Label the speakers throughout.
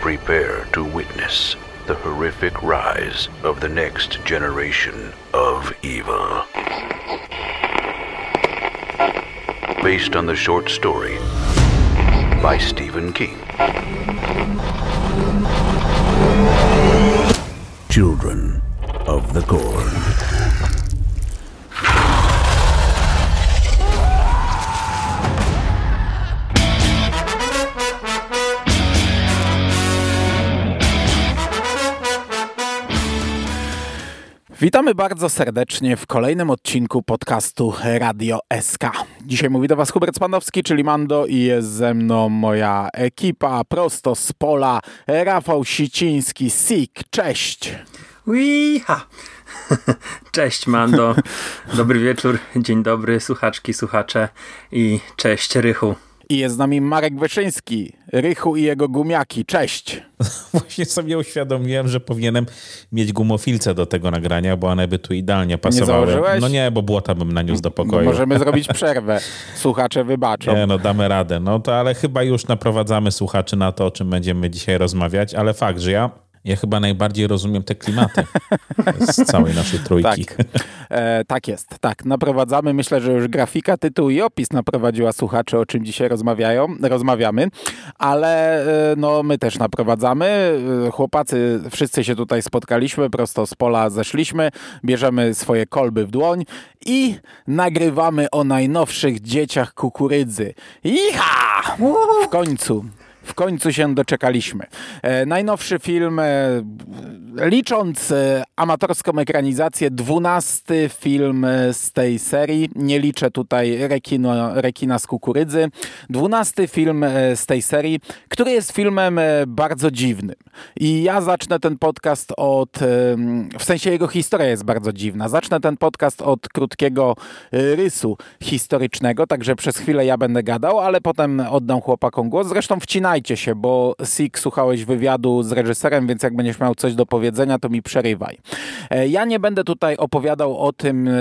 Speaker 1: Prepare to witness the horrific rise of the next generation of evil. Based on the short story by Stephen King. Children of the Corn.
Speaker 2: Witamy bardzo serdecznie w kolejnym odcinku podcastu Radio SK. Dzisiaj mówi do Was Hubert Spanowski, czyli Mando i jest ze mną moja ekipa prosto z pola Rafał Siciński, SIK. Cześć!
Speaker 3: Wiha! Cześć Mando, dobry wieczór, dzień dobry słuchaczki, słuchacze i cześć Rychu.
Speaker 2: I jest z nami Marek Wyszyński, Rychu i jego gumiaki. Cześć!
Speaker 4: Właśnie sobie uświadomiłem, że powinienem mieć gumofilce do tego nagrania, bo one by tu idealnie pasowały.
Speaker 2: Nie założyłeś?
Speaker 4: No nie, bo błota bym naniósł do pokoju.
Speaker 2: No możemy zrobić przerwę. Słuchacze wybaczą.
Speaker 4: Nie, no damy radę. No to ale chyba już naprowadzamy słuchaczy na to, o czym będziemy dzisiaj rozmawiać, ale fakt, że ja ja chyba najbardziej rozumiem te klimaty z całej naszej trójki.
Speaker 2: Tak. E, tak jest, tak. Naprowadzamy. Myślę, że już grafika, tytuł i opis naprowadziła słuchaczy, o czym dzisiaj rozmawiają, rozmawiamy, ale e, no, my też naprowadzamy. E, chłopacy, wszyscy się tutaj spotkaliśmy, prosto z pola zeszliśmy, bierzemy swoje kolby w dłoń i nagrywamy o najnowszych dzieciach kukurydzy. Iha! W końcu w końcu się doczekaliśmy. E, najnowszy film, e, licząc e, amatorską ekranizację, dwunasty film z tej serii. Nie liczę tutaj rekino, rekina z kukurydzy. Dwunasty film z tej serii, który jest filmem bardzo dziwnym. I ja zacznę ten podcast od, w sensie jego historia jest bardzo dziwna. Zacznę ten podcast od krótkiego rysu historycznego, także przez chwilę ja będę gadał, ale potem oddam chłopakom głos. Zresztą wcinajcie Trzymajcie się, bo Sik słuchałeś wywiadu z reżyserem, więc jak będziesz miał coś do powiedzenia, to mi przerywaj. E, ja nie będę tutaj opowiadał o tym, e,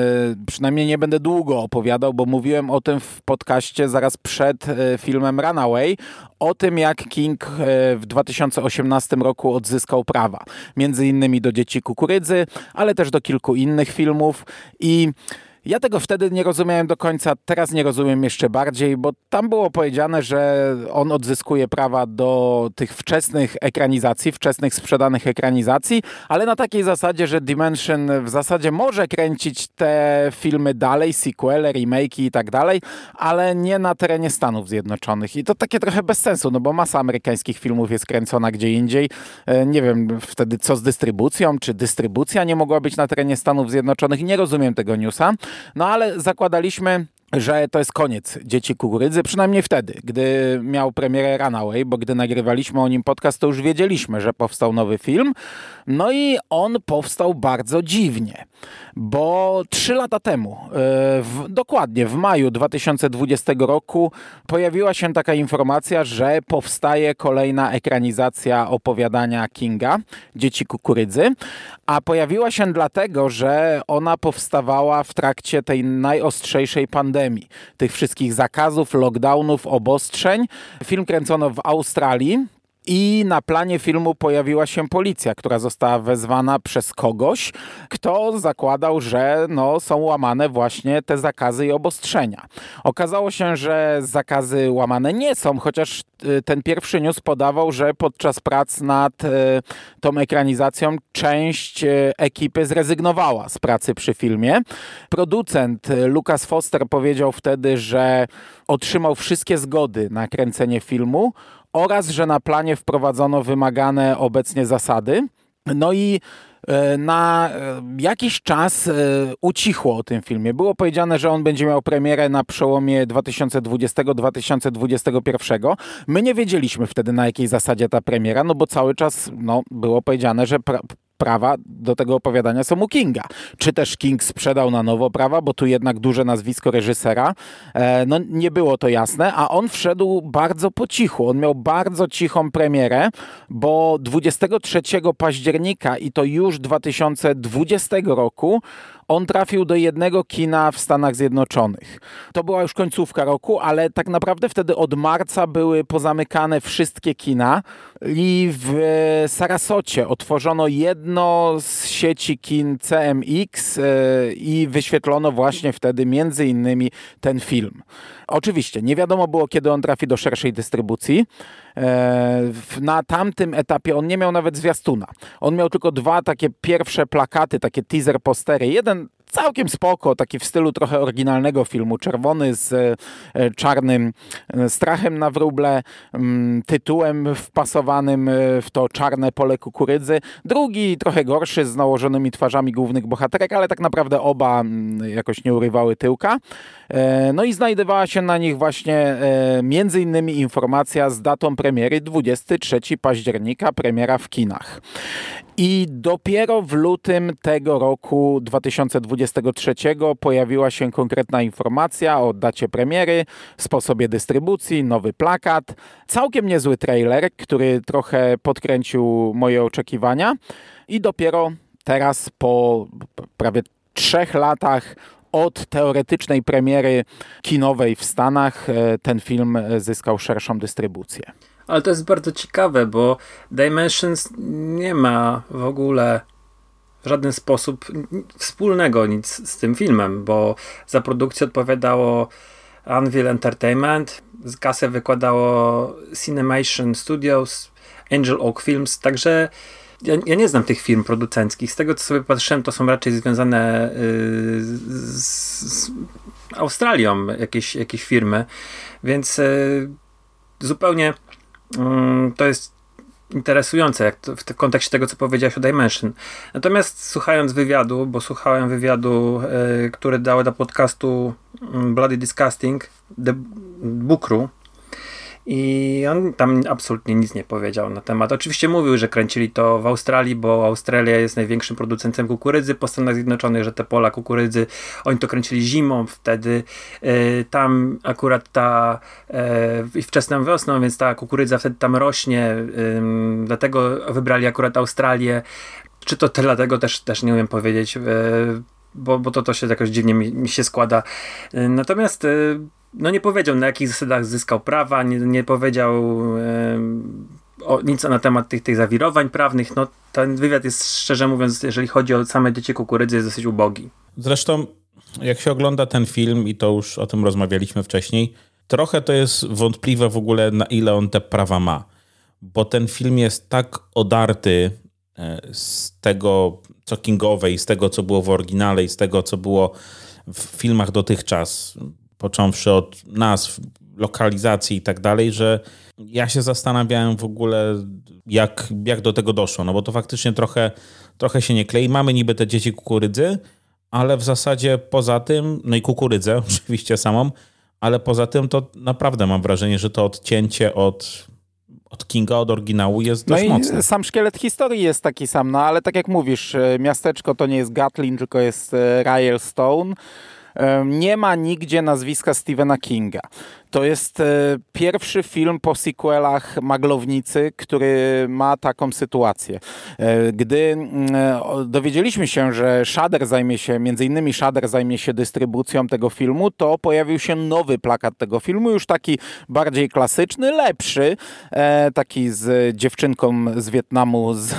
Speaker 2: przynajmniej nie będę długo opowiadał, bo mówiłem o tym w podcaście zaraz przed e, filmem Runaway, o tym jak King w 2018 roku odzyskał prawa. Między innymi do Dzieci Kukurydzy, ale też do kilku innych filmów i ja tego wtedy nie rozumiałem do końca, teraz nie rozumiem jeszcze bardziej, bo tam było powiedziane, że on odzyskuje prawa do tych wczesnych ekranizacji, wczesnych sprzedanych ekranizacji, ale na takiej zasadzie, że Dimension w zasadzie może kręcić te filmy dalej, sequele, remake i tak dalej, ale nie na terenie Stanów Zjednoczonych. I to takie trochę bez sensu, no bo masa amerykańskich filmów jest kręcona gdzie indziej. E, nie wiem wtedy co z dystrybucją, czy dystrybucja nie mogła być na terenie Stanów Zjednoczonych. Nie rozumiem tego newsa. No ale zakładaliśmy że to jest koniec Dzieci Kukurydzy, przynajmniej wtedy, gdy miał premierę Runaway, bo gdy nagrywaliśmy o nim podcast, to już wiedzieliśmy, że powstał nowy film. No i on powstał bardzo dziwnie, bo trzy lata temu, e, w, dokładnie w maju 2020 roku, pojawiła się taka informacja, że powstaje kolejna ekranizacja opowiadania Kinga, Dzieci Kukurydzy, a pojawiła się dlatego, że ona powstawała w trakcie tej najostrzejszej pandemii pandemii, tych wszystkich zakazów, lockdownów, obostrzeń. Film kręcono w Australii, i na planie filmu pojawiła się policja, która została wezwana przez kogoś, kto zakładał, że no, są łamane właśnie te zakazy i obostrzenia. Okazało się, że zakazy łamane nie są, chociaż y, ten pierwszy news podawał, że podczas prac nad y, tą ekranizacją część y, ekipy zrezygnowała z pracy przy filmie. Producent Lucas Foster powiedział wtedy, że otrzymał wszystkie zgody na kręcenie filmu, oraz że na planie wprowadzono wymagane obecnie zasady. No i e, na e, jakiś czas e, ucichło o tym filmie. Było powiedziane, że on będzie miał premierę na przełomie 2020-2021. My nie wiedzieliśmy wtedy na jakiej zasadzie ta premiera, no bo cały czas no, było powiedziane, że prawa do tego opowiadania są u Kinga. Czy też King sprzedał na nowo prawa, bo tu jednak duże nazwisko reżysera. E, no nie było to jasne, a on wszedł bardzo po cichu. On miał bardzo cichą premierę, bo 23 października i to już 2020 roku on trafił do jednego kina w Stanach Zjednoczonych. To była już końcówka roku, ale tak naprawdę wtedy od marca były pozamykane wszystkie kina i w Sarasocie otworzono jedno z sieci kin CMX e, i wyświetlono właśnie wtedy między innymi ten film. Oczywiście nie wiadomo było, kiedy on trafi do szerszej dystrybucji. E, na tamtym etapie on nie miał nawet zwiastuna. On miał tylko dwa takie pierwsze plakaty, takie teaser postery. Jeden całkiem spoko, taki w stylu trochę oryginalnego filmu, czerwony z e, czarnym e, strachem na wróble, mm, tytułem wpasowanym w to czarne pole kukurydzy. Drugi trochę gorszy, z nałożonymi twarzami głównych bohaterek, ale tak naprawdę oba mm, jakoś nie urywały tyłka. No i znajdowała się na nich właśnie między innymi informacja z datą premiery 23 października, premiera w kinach. I dopiero w lutym tego roku 2023 pojawiła się konkretna informacja o dacie premiery, sposobie dystrybucji, nowy plakat, całkiem niezły trailer, który trochę podkręcił moje oczekiwania i dopiero teraz po prawie trzech latach od teoretycznej premiery kinowej w Stanach e, ten film zyskał szerszą dystrybucję.
Speaker 3: Ale to jest bardzo ciekawe, bo Dimensions nie ma w ogóle w żaden sposób wspólnego nic z tym filmem, bo za produkcję odpowiadało Anvil Entertainment, kasę wykładało Cinemation Studios, Angel Oak Films, także ja, ja, nie znam tych firm producenckich. Z tego, co sobie patrzyłem, to są raczej związane yy, z, z, Australią jakieś, jakieś firmy, więc yy, zupełnie Mm, to jest interesujące jak to, w kontekście tego, co powiedziałeś o Dimension. Natomiast słuchając wywiadu, bo słuchałem wywiadu, y, który dał do podcastu mm, Bloody Disgusting, The Bookru, i on tam absolutnie nic nie powiedział na temat. Oczywiście mówił, że kręcili to w Australii, bo Australia jest największym producentem kukurydzy po Stanach Zjednoczonych, że te pola kukurydzy, oni to kręcili zimą wtedy. Yy, tam akurat ta yy, wczesną wiosną, więc ta kukurydza wtedy tam rośnie, dlatego wybrali akurat Australię. Czy to dlatego też, też nie umiem powiedzieć, yy, bo, bo to, to się jakoś dziwnie mi, mi się składa. Natomiast no nie powiedział na jakich zasadach zyskał prawa, nie, nie powiedział e, o, nic na temat tych, tych zawirowań prawnych. No ten wywiad jest szczerze mówiąc, jeżeli chodzi o same dzieci kukurydzy, jest dosyć ubogi.
Speaker 4: Zresztą jak się ogląda ten film i to już o tym rozmawialiśmy wcześniej, trochę to jest wątpliwe w ogóle na ile on te prawa ma. Bo ten film jest tak odarty e, z tego, co kingowe i z tego, co było w oryginale i z tego, co było w filmach dotychczas począwszy od nazw, lokalizacji i tak dalej, że ja się zastanawiałem w ogóle, jak, jak do tego doszło, no bo to faktycznie trochę, trochę się nie klei. Mamy niby te dzieci kukurydzy, ale w zasadzie poza tym, no i kukurydzę oczywiście samą, ale poza tym to naprawdę mam wrażenie, że to odcięcie od, od Kinga, od oryginału jest dość
Speaker 2: no
Speaker 4: mocne.
Speaker 2: Sam szkielet historii jest taki sam, no ale tak jak mówisz, e, miasteczko to nie jest Gatlin, tylko jest e, Ryle Stone. Nie ma nigdzie nazwiska Stephena Kinga. To jest e, pierwszy film po sequelach Maglownicy, który ma taką sytuację. E, gdy mm, e, dowiedzieliśmy się, że Shader zajmie się, między innymi Shader zajmie się dystrybucją tego filmu, to pojawił się nowy plakat tego filmu, już taki bardziej klasyczny, lepszy, taki z dziewczynką z Wietnamu z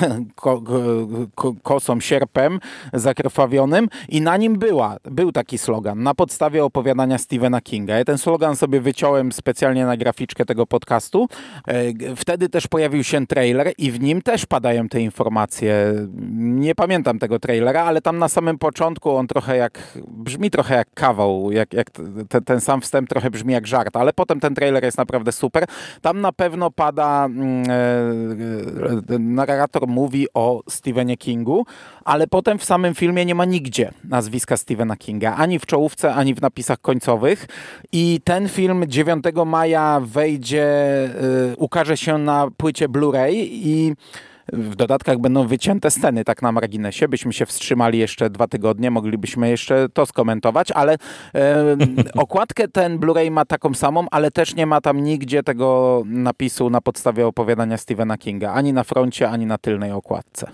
Speaker 2: kosą, sierpem zakrwawionym i na nim była, był taki slogan, na podstawie opowiadania Stephena Kinga. Ja ten slogan sobie wyciągnąłem wyciąłem specjalnie na graficzkę tego podcastu. E, wtedy też pojawił się trailer i w nim też padają te informacje. Nie pamiętam tego trailera, ale tam na samym początku on trochę jak, brzmi trochę jak kawał, jak, jak te, ten sam wstęp trochę brzmi jak żart, ale potem ten trailer jest naprawdę super. Tam na pewno pada, mm, e, narrator mówi o Stephenie Kingu, ale potem w samym filmie nie ma nigdzie nazwiska Stephena Kinga, ani w czołówce, ani w napisach końcowych i ten film 9 maja wejdzie, y, ukaże się na płycie Blu-ray i W dodatkach będą wycięte sceny, tak na marginesie. Byśmy się wstrzymali jeszcze dwa tygodnie, moglibyśmy jeszcze to skomentować, ale e, okładkę ten Blu-ray ma taką samą, ale też nie ma tam nigdzie tego napisu na podstawie opowiadania Stephena Kinga. Ani na froncie, ani na tylnej okładce.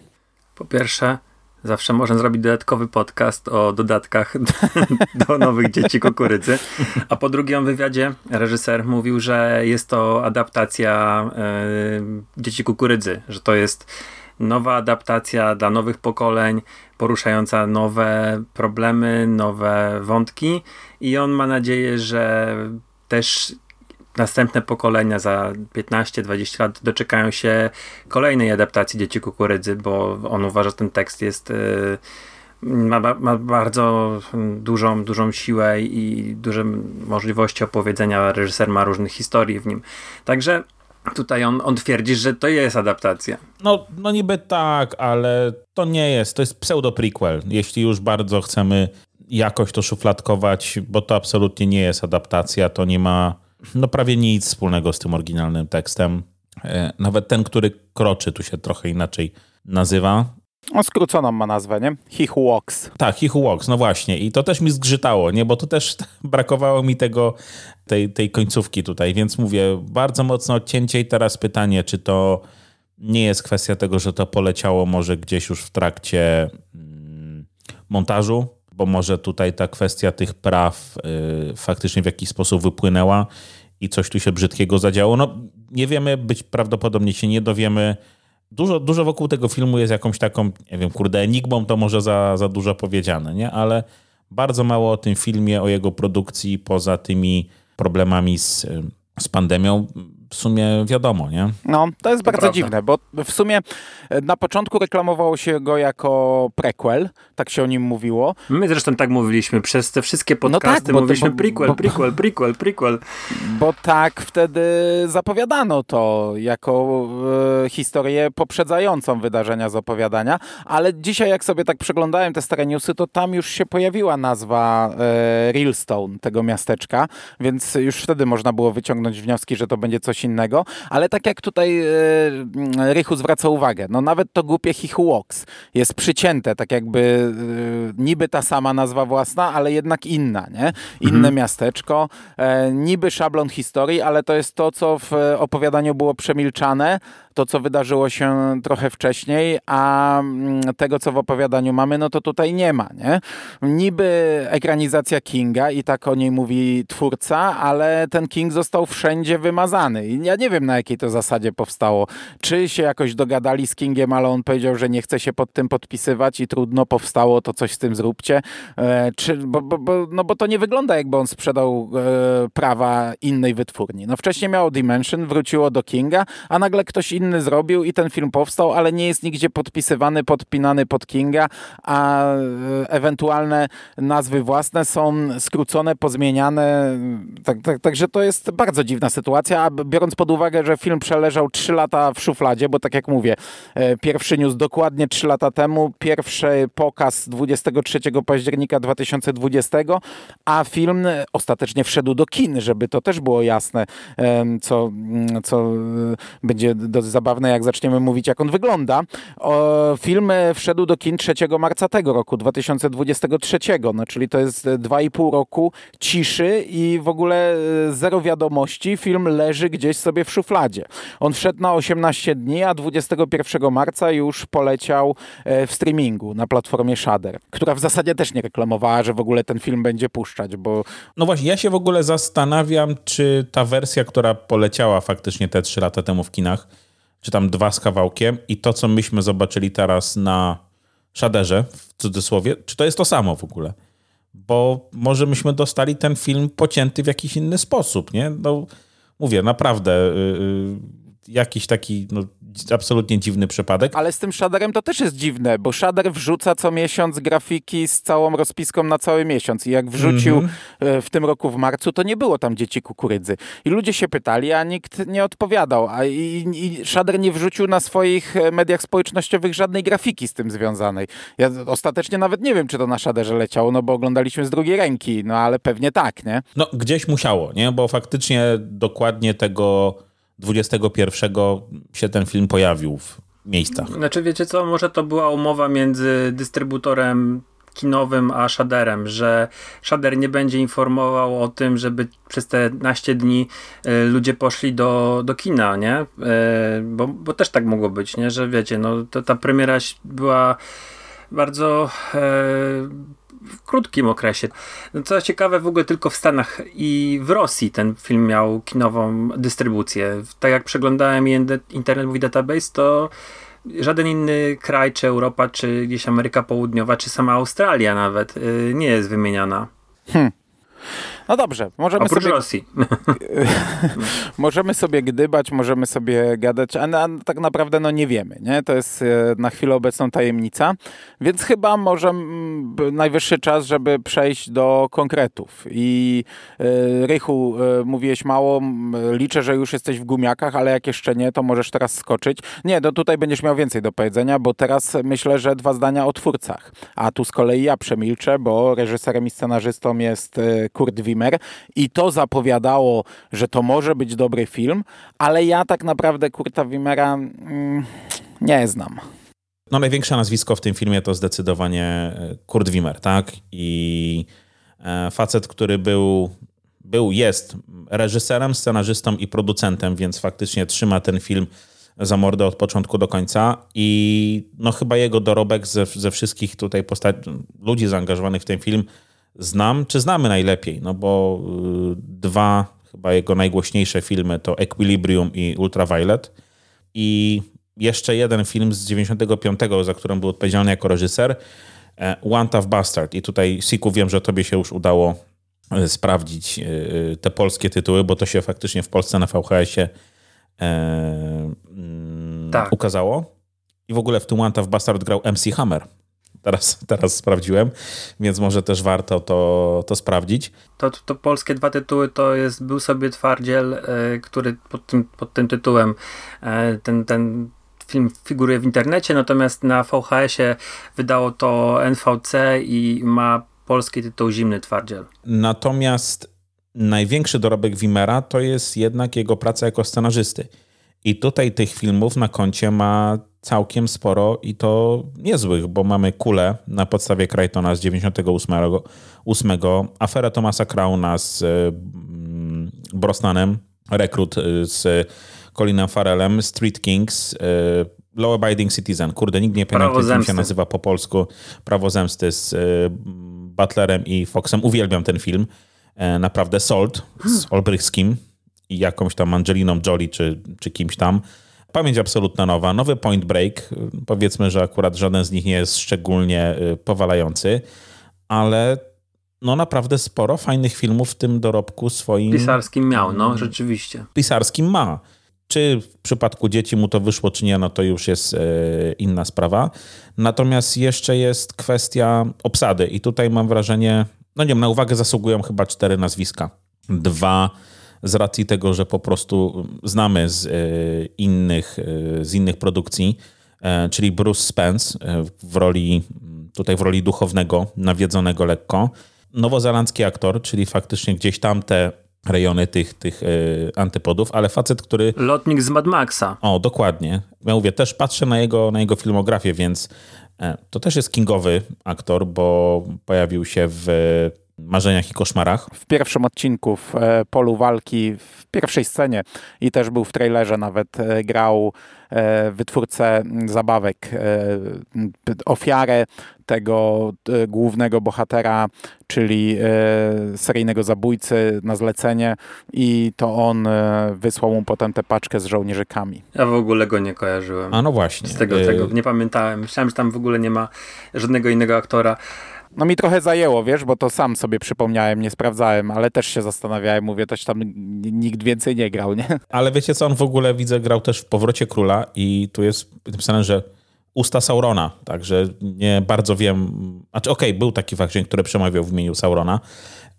Speaker 3: Po pierwsze, Zawsze można zrobić dodatkowy podcast o dodatkach do, do nowych dzieci kukurydzy. A po drugie, w wywiadzie reżyser mówił, że jest to adaptacja y, dzieci kukurydzy, że to jest nowa adaptacja dla nowych pokoleń, poruszająca nowe problemy, nowe wątki i on ma nadzieję, że też następne pokolenia za 15-20 lat doczekają się kolejnej adaptacji Dzieci Kukurydzy, bo on uważa, że ten tekst jest y, ma, ma, bardzo dużą, dużą siłę i duże możliwości opowiedzenia. Reżyser ma różnych historii w nim. Także tutaj on, on twierdzi, że to jest adaptacja.
Speaker 4: No, no niby tak, ale to nie jest. To jest pseudo-prequel. Jeśli już bardzo chcemy jakoś to szufladkować, bo to absolutnie nie jest adaptacja, to nie ma no prawie nic wspólnego z tym oryginalnym tekstem. E, nawet ten, który kroczy, tu się trochę inaczej nazywa.
Speaker 2: On skróconą ma nazwę, nie? He Who Walks.
Speaker 4: Tak, He Who Walks, no właśnie. I to też mi zgrzytało, nie? Bo to też brakowało mi tego, tej, tej końcówki tutaj. Więc mówię, bardzo mocno odcięcie i teraz pytanie, czy to nie jest kwestia tego, że to poleciało może gdzieś już w trakcie mm, montażu, bo może tutaj ta kwestia tych praw y, faktycznie w jakiś sposób wypłynęła i coś tu się brzydkiego zadziało. No nie wiemy, być prawdopodobnie się nie dowiemy. Dużo, dużo wokół tego filmu jest jakąś taką, nie wiem, kurde, enigmą to może za, za dużo powiedziane, nie? Ale bardzo mało o tym filmie, o jego produkcji, poza tymi problemami z, z pandemią w sumie wiadomo, nie?
Speaker 2: No, to jest to bardzo prawda. dziwne, bo w sumie e, na początku reklamowało się go jako prequel, tak się o nim mówiło.
Speaker 3: My zresztą tak mówiliśmy, przez te wszystkie podcasty no tak, mówiliśmy bo, prequel, bo, prequel, prequel, prequel.
Speaker 2: Bo tak wtedy zapowiadano to jako e, historię poprzedzającą wydarzenia z opowiadania, ale dzisiaj jak sobie tak przeglądałem te stare newsy, to tam już się pojawiła nazwa e, Reelstone, tego miasteczka, więc już wtedy można było wyciągnąć wnioski, że to będzie coś innego, ale tak jak tutaj e, Rychu zwraca uwagę, no nawet to głupie Walks jest przycięte, tak jakby e, niby ta sama nazwa własna, ale jednak inna, nie? Inne mhm. miasteczko, e, niby szablon historii, ale to jest to, co w opowiadaniu było przemilczane, to, co wydarzyło się trochę wcześniej, a mm, tego, co w opowiadaniu mamy, no to tutaj nie ma, nie? Niby ekranizacja Kinga i tak o niej mówi twórca, ale ten King został wszędzie wymazany i ja nie wiem, na jakiej to zasadzie powstało. Czy się jakoś dogadali z Kingiem, ale on powiedział, że nie chce się pod tym podpisywać i trudno powstało, to coś z tym zróbcie. E, czy, bo, bo, bo, no bo to nie wygląda, jakby on sprzedał e, prawa innej wytwórni. No wcześniej miało Dimension, wróciło do Kinga, a nagle ktoś inny inny zrobił i ten film powstał, ale nie jest nigdzie podpisywany, podpinany pod Kinga, a e, ewentualne nazwy własne są skrócone, pozmieniane. Tak, tak, także to jest bardzo dziwna sytuacja, a biorąc pod uwagę, że film przeleżał 3 lata w szufladzie, bo tak jak mówię, e, pierwszy news dokładnie 3 lata temu, pierwszy pokaz 23 października 2020, a film ostatecznie wszedł do kin, żeby to też było jasne, co, co będzie do zabawne, jak zaczniemy mówić, jak on wygląda. O, film wszedł do kin 3 marca tego roku, 2023, no, czyli to jest 2,5 roku ciszy i w ogóle e, zero wiadomości. Film leży gdzieś sobie w szufladzie. On wszedł na 18 dni, a 21 marca już poleciał e, w streamingu na platformie Shudder, która w zasadzie też nie reklamowała, że w ogóle ten film będzie puszczać, bo...
Speaker 4: No właśnie, ja się w ogóle zastanawiam, czy ta wersja, która poleciała faktycznie te 3 lata temu w kinach, czy tam dwa z kawałkiem i to, co myśmy zobaczyli teraz na Shaderze, w cudzysłowie, czy to jest to samo w ogóle? Bo może myśmy dostali ten film pocięty w jakiś inny sposób, nie? No, mówię, naprawdę, yy, jakiś taki no, absolutnie dziwny przypadek.
Speaker 2: Ale z tym shaderem to też jest dziwne, bo shader wrzuca co miesiąc grafiki z całą rozpiską na cały miesiąc i jak wrzucił mm -hmm. w tym roku w marcu, to nie było tam dzieci kukurydzy. I ludzie się pytali, a nikt nie odpowiadał. A i, i shader nie wrzucił na swoich e, mediach społecznościowych żadnej grafiki z tym związanej. Ja ostatecznie nawet nie wiem, czy to na shaderze leciało, no bo oglądaliśmy z drugiej ręki, no ale pewnie tak, nie?
Speaker 4: No gdzieś musiało, nie? Bo faktycznie dokładnie tego 21 się ten film pojawił w, miejscach.
Speaker 3: Znaczy wiecie co, może to była umowa między dystrybutorem kinowym a shaderem, że shader nie będzie informował o tym, żeby przez te naście dni y, ludzie poszli do, do kina, nie? Y, bo, bo też tak mogło być, nie? Że wiecie, no to ta premiera była bardzo e, w krótkim okresie. No, co ciekawe, w ogóle tylko w Stanach i w Rosji ten film miał kinową dystrybucję. Tak jak przeglądałem Internet Movie Database, to żaden inny kraj, czy Europa, czy gdzieś Ameryka Południowa, czy sama Australia nawet y, nie jest wymieniana. Hmm.
Speaker 2: No dobrze, możemy
Speaker 3: Oprócz
Speaker 2: sobie...
Speaker 3: Rosji.
Speaker 2: możemy sobie gdybać, możemy sobie gadać, a, a, tak naprawdę no nie wiemy, nie? To jest e, na chwilę obecną tajemnica, więc chyba może najwyższy czas, żeby przejść do konkretów. I y, Rychu, y, mówiłeś mało, liczę, że już jesteś w gumiakach, ale jak jeszcze nie, to możesz teraz skoczyć. Nie, no tutaj będziesz miał więcej do powiedzenia, bo teraz myślę, że dwa zdania o twórcach. A tu z kolei ja przemilczę, bo reżyserem i scenarzystą jest Kurt Wim i to zapowiadało, że to może być dobry film, ale ja tak naprawdę Kurta Wimera mm, nie znam.
Speaker 4: No największe nazwisko w tym filmie to zdecydowanie e, Kurt Wimmer, tak? I e, facet, który był, był, jest reżyserem, scenarzystą i producentem, więc faktycznie trzyma ten film za mordę od początku do końca i no chyba jego dorobek ze, ze wszystkich tutaj postaci, ludzi zaangażowanych w ten film znam, czy znamy najlepiej, no bo y, dwa chyba jego najgłośniejsze filmy to Equilibrium i Ultraviolet i jeszcze jeden film z 95, za którym był odpowiedzialny jako reżyser, e, One Tough Bastard. I tutaj, Siku, wiem, że tobie się już udało e, sprawdzić e, te polskie tytuły, bo to się faktycznie w Polsce na VHS-ie mm, tak. ukazało. I w ogóle w tym One Tough Bastard grał MC Hammer. Teraz, teraz sprawdziłem, więc może też warto to, to sprawdzić.
Speaker 3: To, to, polskie dwa tytuły to jest Był sobie twardziel, y, który pod tym, pod tym tytułem y, ten, ten film figuruje w internecie, natomiast na VHS-ie wydało to NVC i ma polski tytuł Zimny Twardziel.
Speaker 4: Natomiast największy dorobek Wimera to jest jednak jego praca jako scenarzysty. I tutaj tych filmów na koncie ma całkiem sporo i to niezłych, bo mamy Kulę na podstawie Crichtona z 98, 8, aferę Thomasa Crowna z mm, Brosnanem, Rekrut y, z Colinem Farrellem, Street Kings, y, Law Abiding Citizen. Kurde, nikt nie pamięta, jak się nazywa po polsku. Prawo Zemsty z Butlerem i Foxem. Uwielbiam ten film. E, naprawdę Salt z Olbrychskim i jakąś tam Angeliną Jolie czy, czy kimś tam. Pamięć absolutna nowa, nowy Point Break. Powiedzmy, że akurat żaden z nich nie jest szczególnie y, powalający, ale no naprawdę sporo fajnych filmów w tym dorobku swoim.
Speaker 3: Pisarskim miał, no rzeczywiście.
Speaker 4: Pisarskim ma. Czy w przypadku dzieci mu to wyszło, czy nie, no to już jest y, inna sprawa. Natomiast jeszcze jest kwestia obsady i tutaj mam wrażenie, no nie wiem, na uwagę zasługują chyba cztery nazwiska. Dwa z racji tego, że po prostu znamy z e, innych, e, z innych produkcji, e, czyli Bruce Spence w roli, tutaj w roli duchownego, nawiedzonego lekko. Nowozelandzki aktor, czyli faktycznie gdzieś tam te rejony tych, tych antypodów, ale facet, który...
Speaker 3: Lotnik z Mad Maxa.
Speaker 4: O, dokładnie. Ja mówię, też patrzę na jego, na jego filmografię, więc to też jest kingowy aktor, bo pojawił się w marzeniach i koszmarach.
Speaker 2: W pierwszym odcinku w e, polu walki, w pierwszej scenie i też był w trailerze nawet, e, grał e, wytwórcę zabawek, ofiarę tego głównego bohatera, czyli seryjnego zabójcy na zlecenie i to on wysłał mu potem tę paczkę z żołnierzykami.
Speaker 3: Ja w ogóle go nie kojarzyłem.
Speaker 4: A no właśnie.
Speaker 3: Z tego, tego nie pamiętałem. Myślałem, że tam w ogóle nie ma żadnego innego aktora.
Speaker 2: No mi trochę zajęło, wiesz, bo to sam sobie przypomniałem, nie sprawdzałem, ale też się zastanawiałem, mówię, też tam nikt więcej nie grał, nie?
Speaker 4: Ale wiecie co, on w ogóle widzę grał też w Powrocie Króla i tu jest napisane, że usta Saurona, także nie bardzo wiem, znaczy okej, okay, był taki fakcie, który przemawiał w imieniu Saurona,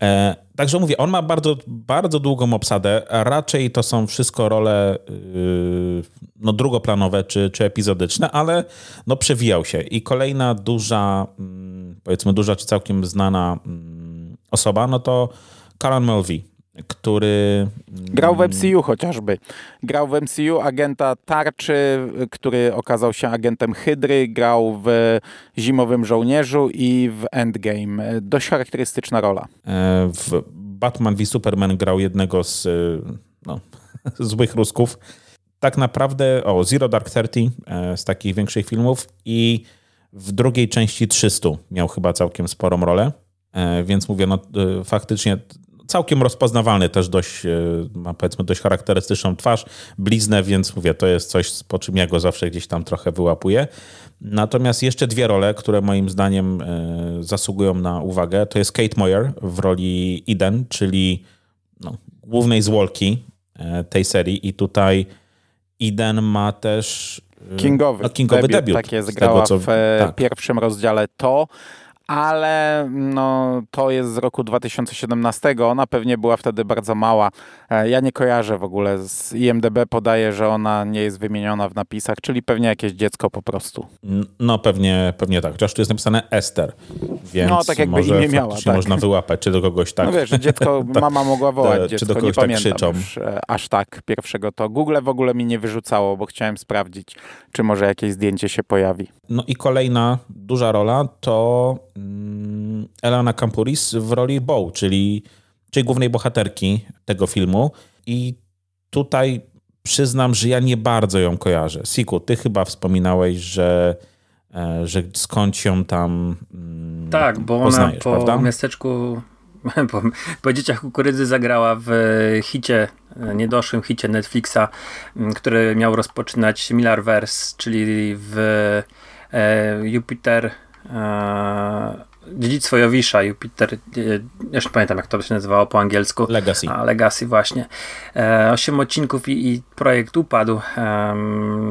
Speaker 4: e, także mówię, on ma bardzo, bardzo długą obsadę, raczej to są wszystko role yy, no, drugoplanowe czy, czy epizodyczne, ale no, przewijał się i kolejna duża, mm, powiedzmy duża czy całkiem znana mm, osoba, no to Karen Mulvey, który...
Speaker 2: Grał w MCU chociażby. Grał w MCU agenta Tarczy, który okazał się agentem Hydry, grał w Zimowym Żołnierzu i w Endgame. Dość charakterystyczna rola.
Speaker 4: E, w Batman v Superman grał jednego z e, no, złych Rusków. Tak naprawdę, o, Zero Dark Thirty e, z takich większych filmów i w drugiej części 300 miał chyba całkiem sporą rolę, więc mówię, no faktycznie całkiem rozpoznawalny, też dość, e, ma powiedzmy dość charakterystyczną twarz, bliznę, więc mówię, to jest coś, po czym ja go zawsze gdzieś tam trochę wyłapuję. Natomiast jeszcze dwie role, które moim zdaniem e, zasługują na uwagę, to jest Kate Moyer w roli Eden, czyli no, głównej zwolki e, tej serii i tutaj Eden ma też
Speaker 2: Kingowy,
Speaker 4: no, kingowy debiut. debiut
Speaker 2: tak jest, grała tego, co, w tak. pierwszym rozdziale to ale no, to jest z roku 2017. Ona pewnie była wtedy bardzo mała. E, ja nie kojarzę w ogóle. Z IMDB podaje, że ona nie jest wymieniona w napisach, czyli pewnie jakieś dziecko po prostu.
Speaker 4: No pewnie, pewnie tak. Chociaż tu jest napisane Esther, więc
Speaker 2: no, tak jakby imię miała. Tak.
Speaker 4: można wyłapać, czy do kogoś tak.
Speaker 2: No wiesz, dziecko, mama mogła wołać dziecko, czy do kogoś nie tak pamiętam krzyczą. Już, e, aż tak pierwszego to. Google w ogóle mi nie wyrzucało, bo chciałem sprawdzić, czy może jakieś zdjęcie się pojawi.
Speaker 4: No i kolejna duża rola to mm, Elena Campuris w roli Bow, czyli, czyli głównej bohaterki tego filmu. I tutaj przyznam, że ja nie bardzo ją kojarzę. Siku, ty chyba wspominałeś, że, e, że skąd ją tam mm, Tak, bo ona po prawda?
Speaker 3: miasteczku po, po dzieciach kukurydzy zagrała w hicie, niedoszłym hicie Netflixa, który miał rozpoczynać Millarverse, czyli w e, Jupiter e, Dziedzictwo Jowisza, Jupiter, e, jeszcze pamiętam jak to się nazywało po angielsku.
Speaker 4: Legacy.
Speaker 3: A, Legacy właśnie. E, osiem odcinków i, i projekt upadł. E,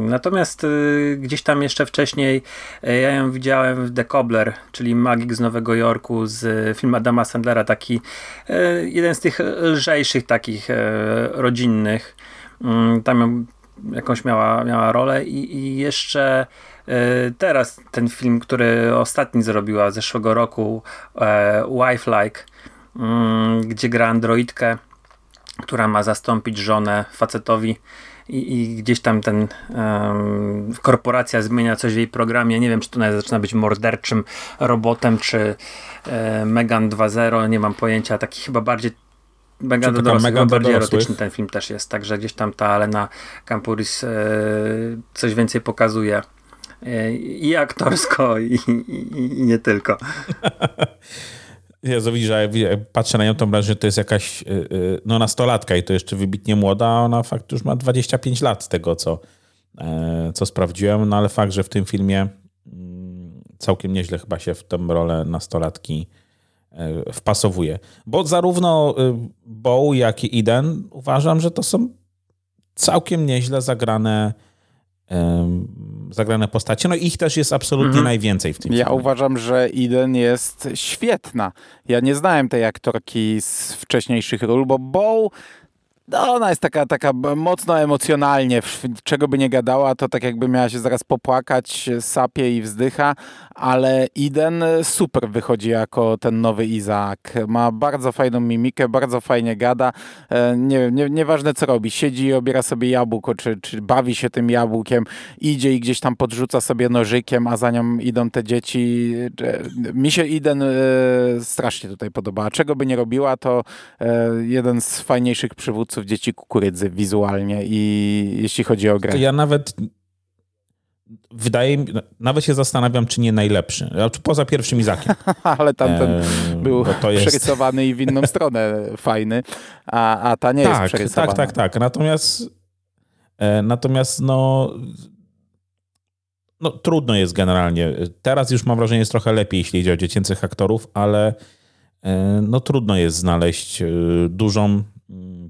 Speaker 3: natomiast e, gdzieś tam jeszcze wcześniej e, ja ją widziałem w The Cobbler, czyli Magik z Nowego Jorku z filmu Adama Sandlera, taki e, jeden z tych lżejszych takich rodzinnych. Mm, tam jakąś miała, miała rolę i, i jeszcze E, teraz ten film, który ostatni zrobiła zeszłego roku, e, Wife Like, mm, gdzie gra androidkę, która ma zastąpić żonę facetowi i, i gdzieś tam ten um, korporacja zmienia coś w jej programie. Nie wiem, czy to nawet zaczyna być morderczym robotem, czy e, Megan 2.0, nie mam pojęcia. Taki chyba bardziej Megan do dorosłych, Megan bardziej erotyczny ten film też jest, także gdzieś tam ta Elena Campuris e, coś więcej pokazuje. I aktorsko, i, i, i nie tylko.
Speaker 4: Ja widzisz, że patrzę na nią, to że to jest jakaś y, y, no, nastolatka i to jeszcze wybitnie młoda, a ona fakt już ma 25 lat z tego, co, e, co sprawdziłem, no ale fakt, że w tym filmie mm, całkiem nieźle chyba się w tę rolę nastolatki e, wpasowuje. Bo zarówno Bow, jak i Eden uważam, że to są całkiem nieźle zagrane zagrane postacie. No ich też jest absolutnie mhm. najwięcej w tym
Speaker 2: Ja
Speaker 4: filmie.
Speaker 2: uważam, że Eden jest świetna. Ja nie znałem tej aktorki z wcześniejszych ról, bo Bow no, ona jest taka, taka mocno emocjonalnie, czego by nie gadała, to tak jakby miała się zaraz popłakać, sapie i wzdycha, ale Eden super wychodzi jako ten nowy Izaak. Ma bardzo fajną mimikę, bardzo fajnie gada. E, nie nie, nieważne co robi, siedzi i obiera sobie jabłko, czy, czy bawi się tym jabłkiem, idzie i gdzieś tam podrzuca sobie nożykiem, a za nią idą te dzieci. E, mi się Eden e, strasznie tutaj podoba. Czego by nie robiła, to jeden z fajniejszych przywódców dzieci kukurydzy wizualnie i jeśli chodzi o grę. To
Speaker 4: ja nawet wydaje mi, nawet się zastanawiam, czy nie najlepszy. Poza pierwszym Izakiem.
Speaker 2: Ale tamten e, był jest... przerysowany i w inną stronę fajny, a, a ta nie tak, jest przerysowana.
Speaker 4: Tak, tak, tak. Natomiast e, natomiast no no trudno jest generalnie. Teraz już mam wrażenie, jest trochę lepiej, jeśli chodzi o dziecięcych aktorów, ale e, no trudno jest znaleźć e, dużą